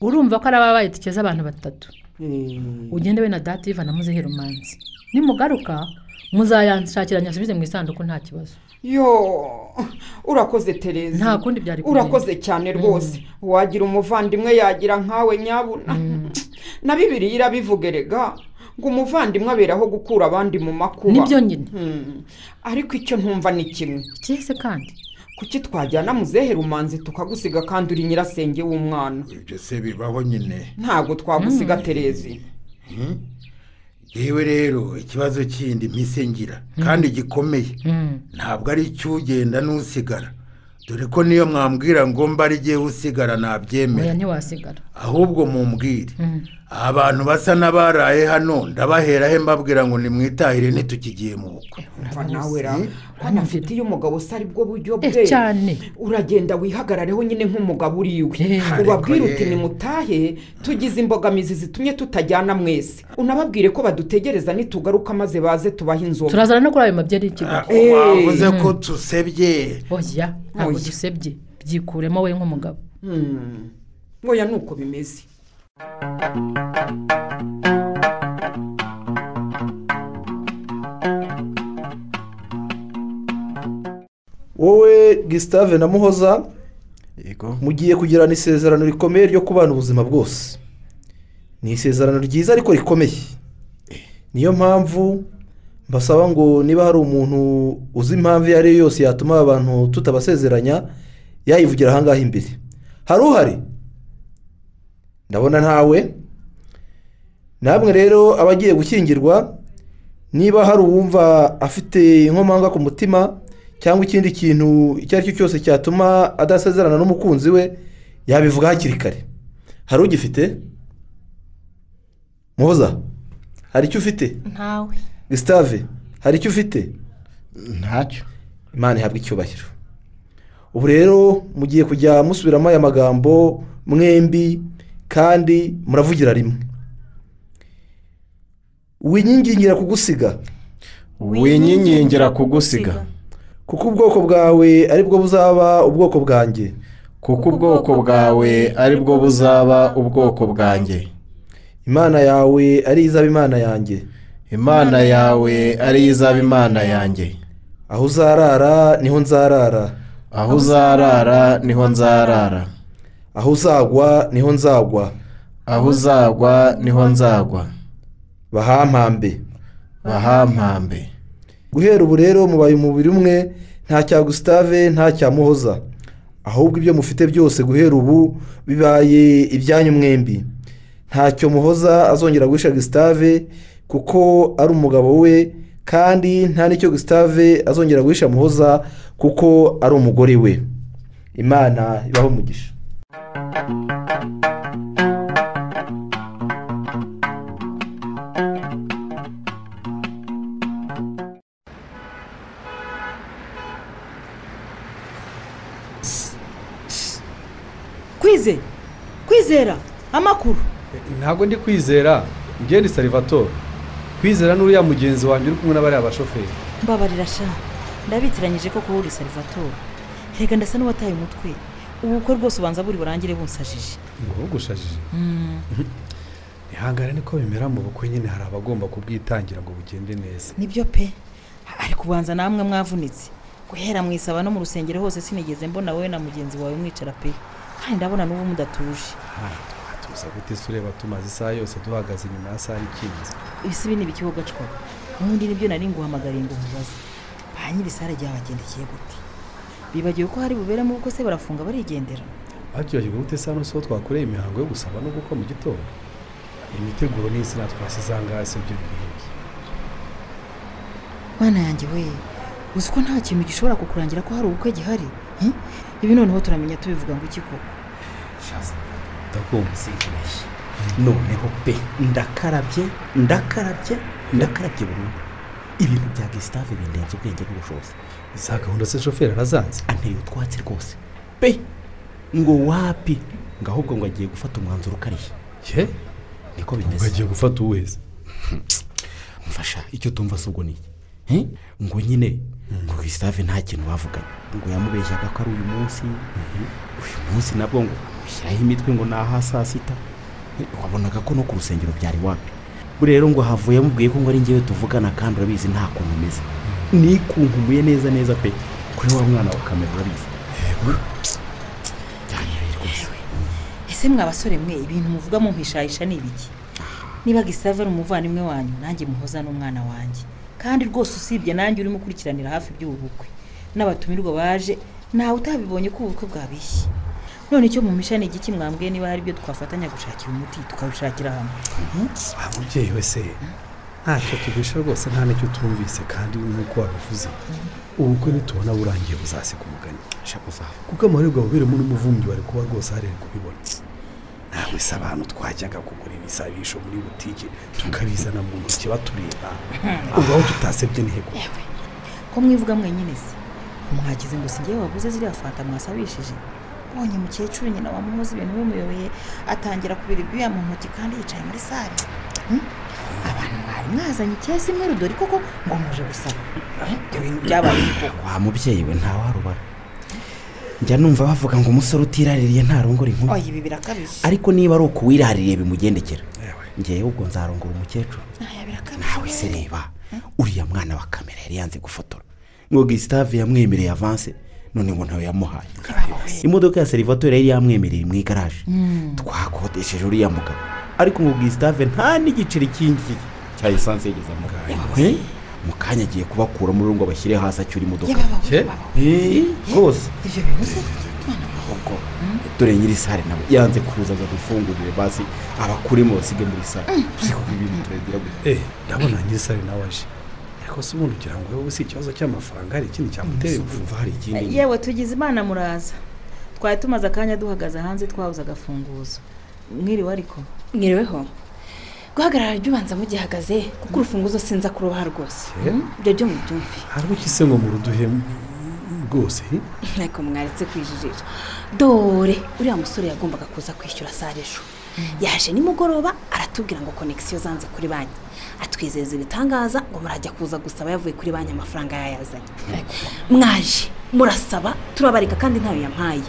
Urumva ko ari ababaye itike z'abantu batatu ugende we na dativa na muzehe rumanzi nimugaruka muzayanshakira nyasubize mu isanduku nta kibazo. Yo urakoze terezi Nta kundi byari kugenda. urakoze cyane rwose. Wagira umuvandimwe yagira nkawe nyabuna. Na bibiri irabivuga erega. Ngo umuvandimwe aberaho gukura abandi mu makuba. Nibyo nyine. Hmm. ariko icyo ntumva ni kimwe. Cyese kandi. Kuki twajyana muzehe rumanzi tukagusiga kandi uri nyirasenge w'umwana? Ibyo se bibaho nyine. Ntabwo twagusiga terezi. Yewe rero ikibazo kindi mpise ngira kandi gikomeye. Ntabwo ari icy'ugenda n'usigara. Dore ko niyo mwambwira ngo mba ari igihe usigara nabyemera ntiwasigara. Ahubwo mumbwire. Abantu basa n'abaraye hano ndabaherahe mbabwira ngo nimwitahire ntitukigiye mu bukwe. Umva nawe ra hano mfite iyo umugabo se ari bwo buryo Eh, bwe? cyane. uragenda wihagarareho nyine nk'umugabo uriwe Eh. ubabwire uti nimutahe tugize imbogamizi zitumye tutajyana mwese. Unababwire ko badutegereza nitugaruka maze baze tubahe inzoga. Turazana no kuri ayo mabyi ari ikigo Eh. wavuze ko tusebye. Oya ntabwo dusebye. Byikuremo we nk'umugabo. Hmm. oya ni uko bimeze. Wowe gisitave na muhoza mugiye kugirana isezerano rikomeye ryo kubana ubuzima bwose. Ni isezerano ryiza ariko rikomeye. Niyo mpamvu mbasaba ngo niba hari umuntu uzi impamvu iyo ari yo yose yatuma aba bantu tutabasezeranya yayivugira ahangaha imbere. Hari uhari? Ndabona ntawe. Namwe rero abagiye gushyingirwa niba hari uwumva afite inkomanga ku mutima cyangwa ikindi kintu icyo ari cyo cyose cyatuma adasezerana n'umukunzi we yabivuga hakiri kare. Hari ugifite? Muhoza hari icyo ufite? Ntawe. Gisitave hari icyo ufite? Ntacyo. Imana ihabwa icyubahiro. Ubu rero mugiye kujya musubiramo aya magambo mwembi kandi muravugira rimwe. Winyingingira kugusiga. Winyingingira kugusiga. Kuko ubwoko bwawe ari bwo buzaba ubwoko bwanjye. Kuko ubwoko bwawe ari bwo buzaba ubwoko bwanjye. Imana yawe ari izaba imana yanjye. Imana yawe ari izaba imana yanjye. Aho uzarara ni ho nzarara. Aho uzarara ni ho nzarara. Aho uzagwa ni ho nzagwa. Aho uzagwa ni ho nzagwa. Bahampambe. Bahampambe. Guhera ubu rero mubaye umubiri umwe nta cya gusitave nta cya muhoza. Ahubwo ibyo mufite byose guhera ubu bibaye ibyanyu mwembi ntacyo muhoza azongera guhisha gusitave kuko ari umugabo we kandi nta n'icyo gusitave azongera guhisha muhoza kuko ari umugore we. Imana ibaho umugisha. Kwize kwizera amakuru. Ntabwo ndi kwizera. Ngende salivatore kwizera n'uriya mugenzi wanjye uri kumwe n'abariya bashoferi. Mbabarira sha. Ndabitiranyije ko kuba uri salivatore reka ndasa n'uwataye umutwe. Ubukwe rwose ubanza buri burangire bunsajije. Ngo bugushajije ihangane niko bimera mu bukwe nyine hari abagomba kubwitangira ngo bugende neza. Nibyo pe. Ariko ubanza namwe mwavunitse. Guhera mu isaba no mu rusengero hose sinigeze mbona wowe na mugenzi wawe mwicara pe. Kandi ndabona n'ubu mudatuje. Tuza gute se ureba tumaze isaha yose duhagaze inyuma ya sare ikinze ibisi ibi ni ibikibogacwa ubundi ni byo nari nguhamagariye ngo mubaze. Ba nyiri sare ryabagendekeye gute? Bibagiwe ko hari buberemo ubukwe se barafunga barigendera. Babyibagirwa gute se hano so twakoreye imihango yo gusaba no gukwa mu gitondo imiteguro n'insina twasize ahangaha se byo birihe mwana yanjye we uzi ko nta kintu gishobora kukurangira ko hari ubukwe gihari? Hmm? ibi noneho turamenya tubivuga ngo iki koko ndakumva noneho pe ndakarabye ndakarabye ndakarabye burundu. Ibintu bya gisitave bindenze ubwenge n'ubushobozi za gahunda se shoferi arazanze anteye utwatsi rwose. Pe ngo wapi? Ngo ahubwo ngo agiye gufata umwanzuro ukarishye ye? Niko bimeze. Agiye gufata uwezi. Mfasha icyo tumva si ubwo ni iki? Ngo nyine ngo gisitave nta kintu bavuganye. Ngo yamubeshyaga ko ari uyu munsi. Uyu munsi nabwo ngo amushyiraho imitwe ngo ni aha saa sita. Wabonaga ko no ku rusengero byari wapi? Rero ngo havuye amubwiye ko ngo ari ngewe tuvugana kandi urabizi nta kuntu umeze. Nikunkumuye neza neza pe. Kuri wa mwana wa kamera urabizi ese mwa basore mwe ibintu muvuga mumpishahisha ni ibiki? Niba gisave ari umuvandimwe wanyu nanjye muhoza n'umwana wanjye. Kandi rwose usibye nanjye urimo ukurikiranira hafi iby'ubu bukwe n'abatumirwa baje ntawe utabibonye ko ubukwe bwabishye none icyo mumisha ni igiki mwambwiye niba hari ibyo twafatanya gushakira umuti tukabishakira hamwe? Wa mubyeyi we se ntacyo tugurisha rwose nta n'icyo tumvise kandi nk'uko wabivuze. Ubukwe nitubona burangiye buzasiga umugani kuko amahirwe buberemo n'umuvumbyi wari kuba rwose hari kubibona. Nawe se abantu twajyaga kugura ibisabisho muri butike tukabizana mu ntoki batureba. Ubwo aho tutasebye ni hego ko mwivuga mwenyine se? Mwagize ngo si waguze ziriya fanta mwasabishije? Mbonye mukecuru nyina wamuhoza ibintu bimuyobeye atangira kubira ibyuya mu ntoki kandi yicaye muri sare Hmm? Abantu mwari mwazanye ikesi imwe rudori koko? Ngo muje gusaba. Eh, ibyo bintu byabaye koko? Wa mubyeyi we ntawarubara njya numva bavuga ngo umusore utiraririye ntarongora inkumi. Oya ibi birakabije. Ariko niba ari uko wiraririye bimugendekera. Ngewe ubwo nzarongora umukecuru. Aya birakabije. Nawe se reba. Uriya mwana wa kamera yari yanze gufotora. Ngo gisitave yamwemereye avanse none ngo ntawe yamuhaye. Imodoka ya serivatore yari yamwemereye mu igaraje. Mm. twakodesheje uriya mugabo. Ariko ngo gisitave nta n'igiceri cyingi cya esanse Eh? mu kanya. Agiye kubakuramo rero ngo bashyire hasi acyura imodoka. Eh, rwose. Dore nyiri sare nawe yanze kuza ngo dufungurire basi abakurimo basige muri sare uzi ko ibintu turagira gutya eh ndabona nyir'isare nawe aje. Ariko se ubundi ugira ngo wowe si ikibazo cy'amafaranga hari ikindi cyamutera Umva hari ikindi. Yewe tugize imana muraza. Twari tumaze akanya duhagaze hanze twabuze agafunguzo mwiriwe ariko. Mwiriweho guhagarara jya mugihagaze kuko urufunguzo sinza kurubaha rwose. Ibyo byo mubyumve. Hari uki se ngo mu ruduhe rwose ariko mwaretse kwijijisha. Dore uriya musore yagombaga kuza kwishyura sare ejo. Yaje nimugoroba aratubwira ngo konegisiyo zanze kuri banki. Atwizeza ibitangaza ngo murajya kuza gusaba yavuye kuri banki amafaranga yayazanye. Mwaje murasaba turabarika kandi ntayo yampaye.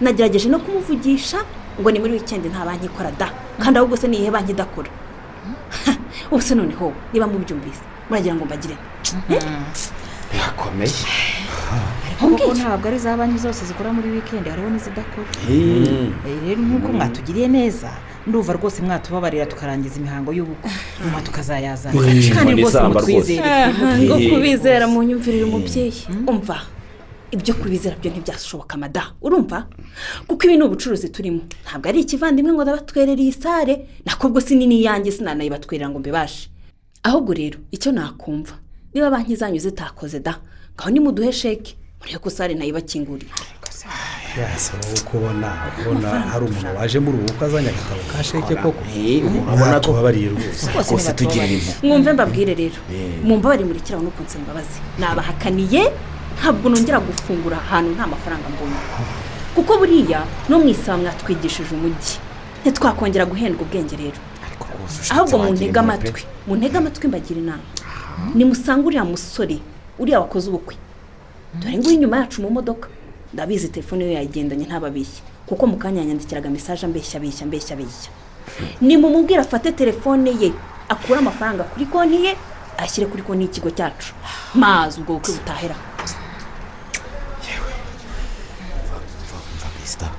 Nagerageje no kumuvugisha ngo ni muri wikendi nta banki ikora da. Kandi ahubwo se niyihe banki idakora? Ubu se noneho niba mubyumvise muragira ngo mbagire. Birakomeye. Kuko ntabwo ari za banki zose zikora muri wikendi hariho n'izidakora. Eh, rero nk'uko mwatugiriye neza ndumva rwose mwatubabarira tukarangiza imihango y'ubukwe. Nyuma tukazayazana. Eh, kandi rwose mutwizere. Eh. kubizera mu nyumvirire umubyeyi umva. Ibyo kubizera byo ntibyashoboka mada. Urumva? Kuko ibi ni ubucuruzi turimo. Ntabwo ari ikivandimwe ngo ndabatwerere iyi sare nakobwo si nini yanjye sinanayibatwerera ngo mbibashe. Ahubwo rero icyo nakumva niba banki zanyu zitakoze da ngaho nimuduhe sheke murebe ko sare nayibakinguriye yasaba uko ubona ubona hari umuntu waje muri ubu bukwe azanye agatabo ka sheke koko? Urabona ko- tubabariye rwose. Rwose tugirira impuhwe mwumve mbabwire rero. Eh. mumbabarire murikiraho no kunsaba imbabazi nabahakaniye ntabwo nongera gufungura ahantu nta mafaranga mbonye kuko buriya no mu isaha mwatwigishije umujyi ntitwakongera guhendwa ubwenge rero. Ahubwo muntege impuhwe amatwi pe. muntege amatwi mbagira inama. Nimusanga uriya musore uriya wakoze ubukwe. Dore ngo uri inyuma yacu mu modoka. Ndabizi telefone ye yayigendanye ntababishye kuko mu kanya yanyandikiraga mesaje ambeshya abeshya ambeshya abeshya nimumubwire afate telefone ye akure amafaranga kuri konti ye ashyire kuri konti y'ikigo cyacu. Mazi ubwo bukwe butahera. Mva bisita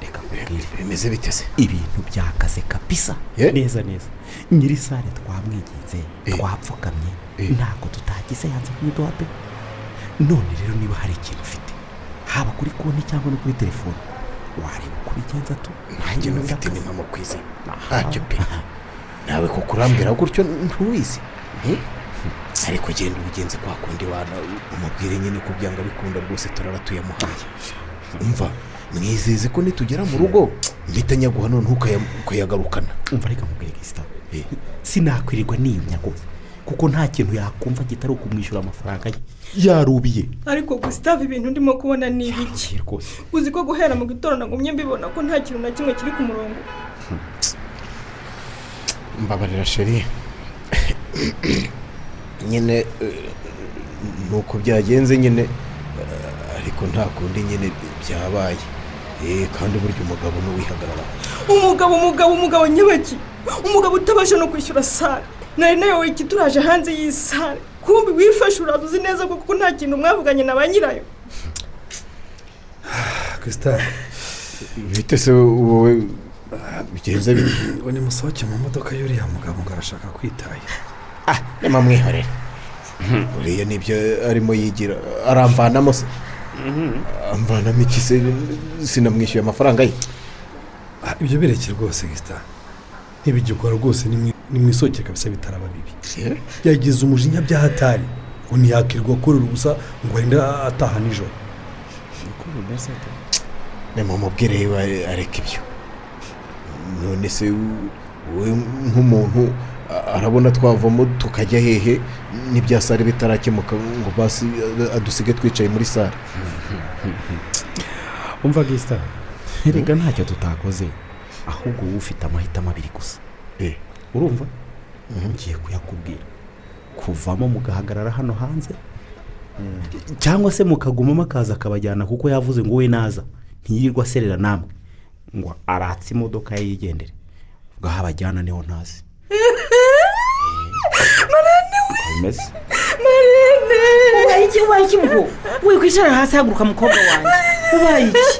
reka nkubwire bimeze bite se? Ibintu byakaze kabisa. Yeah. neza neza. Nyiri sare twamwiginze Eh. twapfukamye. Eh. ntabwo tutagize yanze kuyiduha pe. None rero niba hari ikintu ufite haba kuri konti cyangwa no kuri telefone wareba uko ubigenza tu. Nanjye n'ufite ni mama ku izina. Ntacyo pe. Nawe kuko urambwira gutyo ntuwizi Eh? ariko genda ubigenze kwa kundi wana umubwire nyine ko byanga bikunda rwose turara tuyamuhaye. Umva? Mwizeze ko nitugera mu rugo mpita nyaguha noneho ukaya- ukayagarukana. Umva reka nkubwire gisita sinakwirirwa niyumya rwose kuko nta kintu yakumva kitari ukumwishyura amafaranga ye. Yarubiye. Ariko gusitave ibintu ndimo kubona ni ibiki? uzi ko guhera mu gitondo nagumye mbibona ko nta kintu na kimwe kiri ku murongo. Mbabarira sheri nyine eh, ni uko byagenze nyine eh, ariko nta kundi nyine byabaye. Eh, kandi burya umugabo n'uwihagararaho umugabo umugabo umugabo nyabaki. Umugabo utabasha no kwishyura sare nari nayoboye ikituraje hanze y'iyi sare kumbi wifashe uraza uzi neza ko kuko nta kintu mwavuganye na ba nyirayo. Krisita bite se wowe bigenze ngo nimusohoke mu modoka y'uriya mugabo ngo arashaka kwitahira ah nyama mwihorere uriya ni byo arimo yigira aramvanamo se. Amvanamo iki se sinamwishyuye amafaranga ye Ah, ibyo bireke rwose gisita ntibigikora rwose nimwi- nimwisohoke kabisa bitaraba bibi. Yagize umujinya by'ahatari ngo ntiyakirwa akorera ubusa ngo arinde ataha nijoro. Nimumubwire yewe areka ibyo. None se wowe nk'umuntu arabona twavamo tukajya hehe? N'ibya sare bitarakemuka ngo basi a- adusige twicaye muri sare umva gisita erega ntacyo tutakoze ahubwo wowe ufite amahitamo abiri gusa. Urumva? Ngiye kuyakubwira. Kuvamo mugahagarara hano hanze cyangwa se mukagumamo akaza akabajyana kuko yavuze ngo we naza ntiyirirwa aserera namwe. Ngo aratse imodoka ye yigendere. Ubwo aho abajyana ni ho ntazi. bimeze marene ubaye iki ubaye iki muho wikwicara hasi haguruka mukobwa wanjye ubaye iki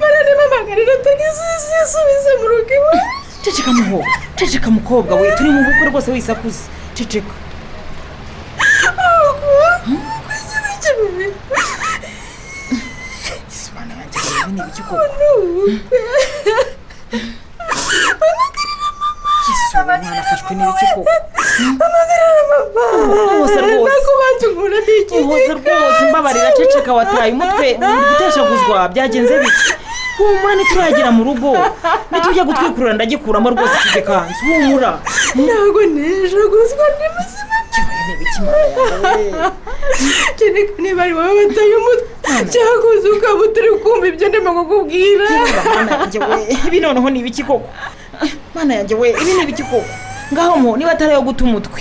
marene mpamagarira tagisi yisubize mu rugo iwe ceceka muho ceceka mukobwa we turi mu bukwe rwose wisakuze ceceka ibi ni ibiki koko uwo mwana afashwe n'ibiki koko rwose uhoze rwose mbabarira ceceka wataye umutwe uri guteshaguzwa byagenze bite humura ntituragera mu rugo nitujya gutwikurura ndagikuramo rwose iki gikanzu humura ntabwo nejaguzwa ndi muzima kereka niba ari wowe wataye umutwe cyakoze ukaba utari kumva ibyo ndimo kukubwira ibi noneho ni ibiki koko mana yanjye we ibi ni ibiki koko ngaho mo niba atari ayo guta umutwe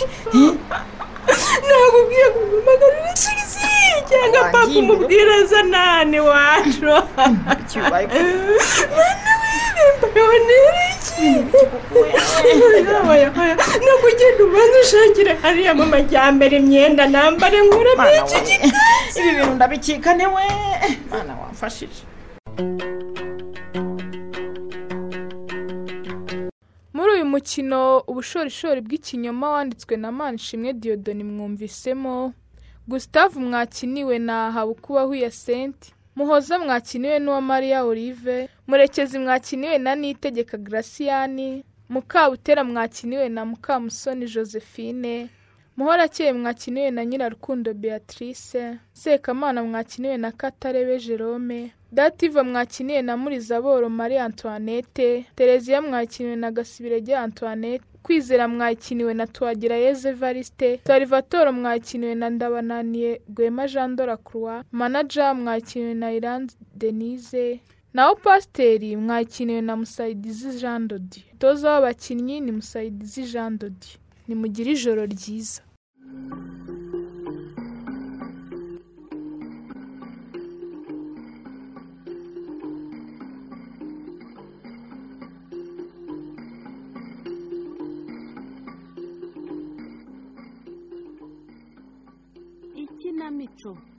ntabwo ugiye kumumagarira kirisi cyangwa papa umubwira aza nane wacu mwana w'ibimbayeho n'ibiki no kugenda ubanza ushakire hariya mu majyambere imyenda nambare nkuramo iki gikanzu ibi bintu ndabikika ntewe mana wamfashije. Uyu mukino ubushorishori bw'ikinyoma wanditswe na manishimwe diyodoni mwumvisemo. Gustave mwakiniwe na habukubaho iya senti muhoza mwakiniwe n'uwa mariya olive. Murekezi mwakiniwe na nitegeka garasiyani mukabutera mwakiniwe na mukamusoni josephine. Muhorakeye mwakiniwe na nyirarukundo beatrice. Sekamana mwakiniwe na katarebe jerome. Dativa mwakiniwe na murizaboro marie antoinette tereziya mwakiniwe na gasibirege antoinette kwizera mwakiniwe na twagirayeze evariste salvatore mwakiniwe na ndabananiye rwema jean de croix manaja mwakiniwe na iranzi denise naho pasiteri mwakiniwe na musayidizi jean dodi. Toza w'abakinnyi ni musayidizi jean dodi. Nimugire ijoro ryiza. Ikinamico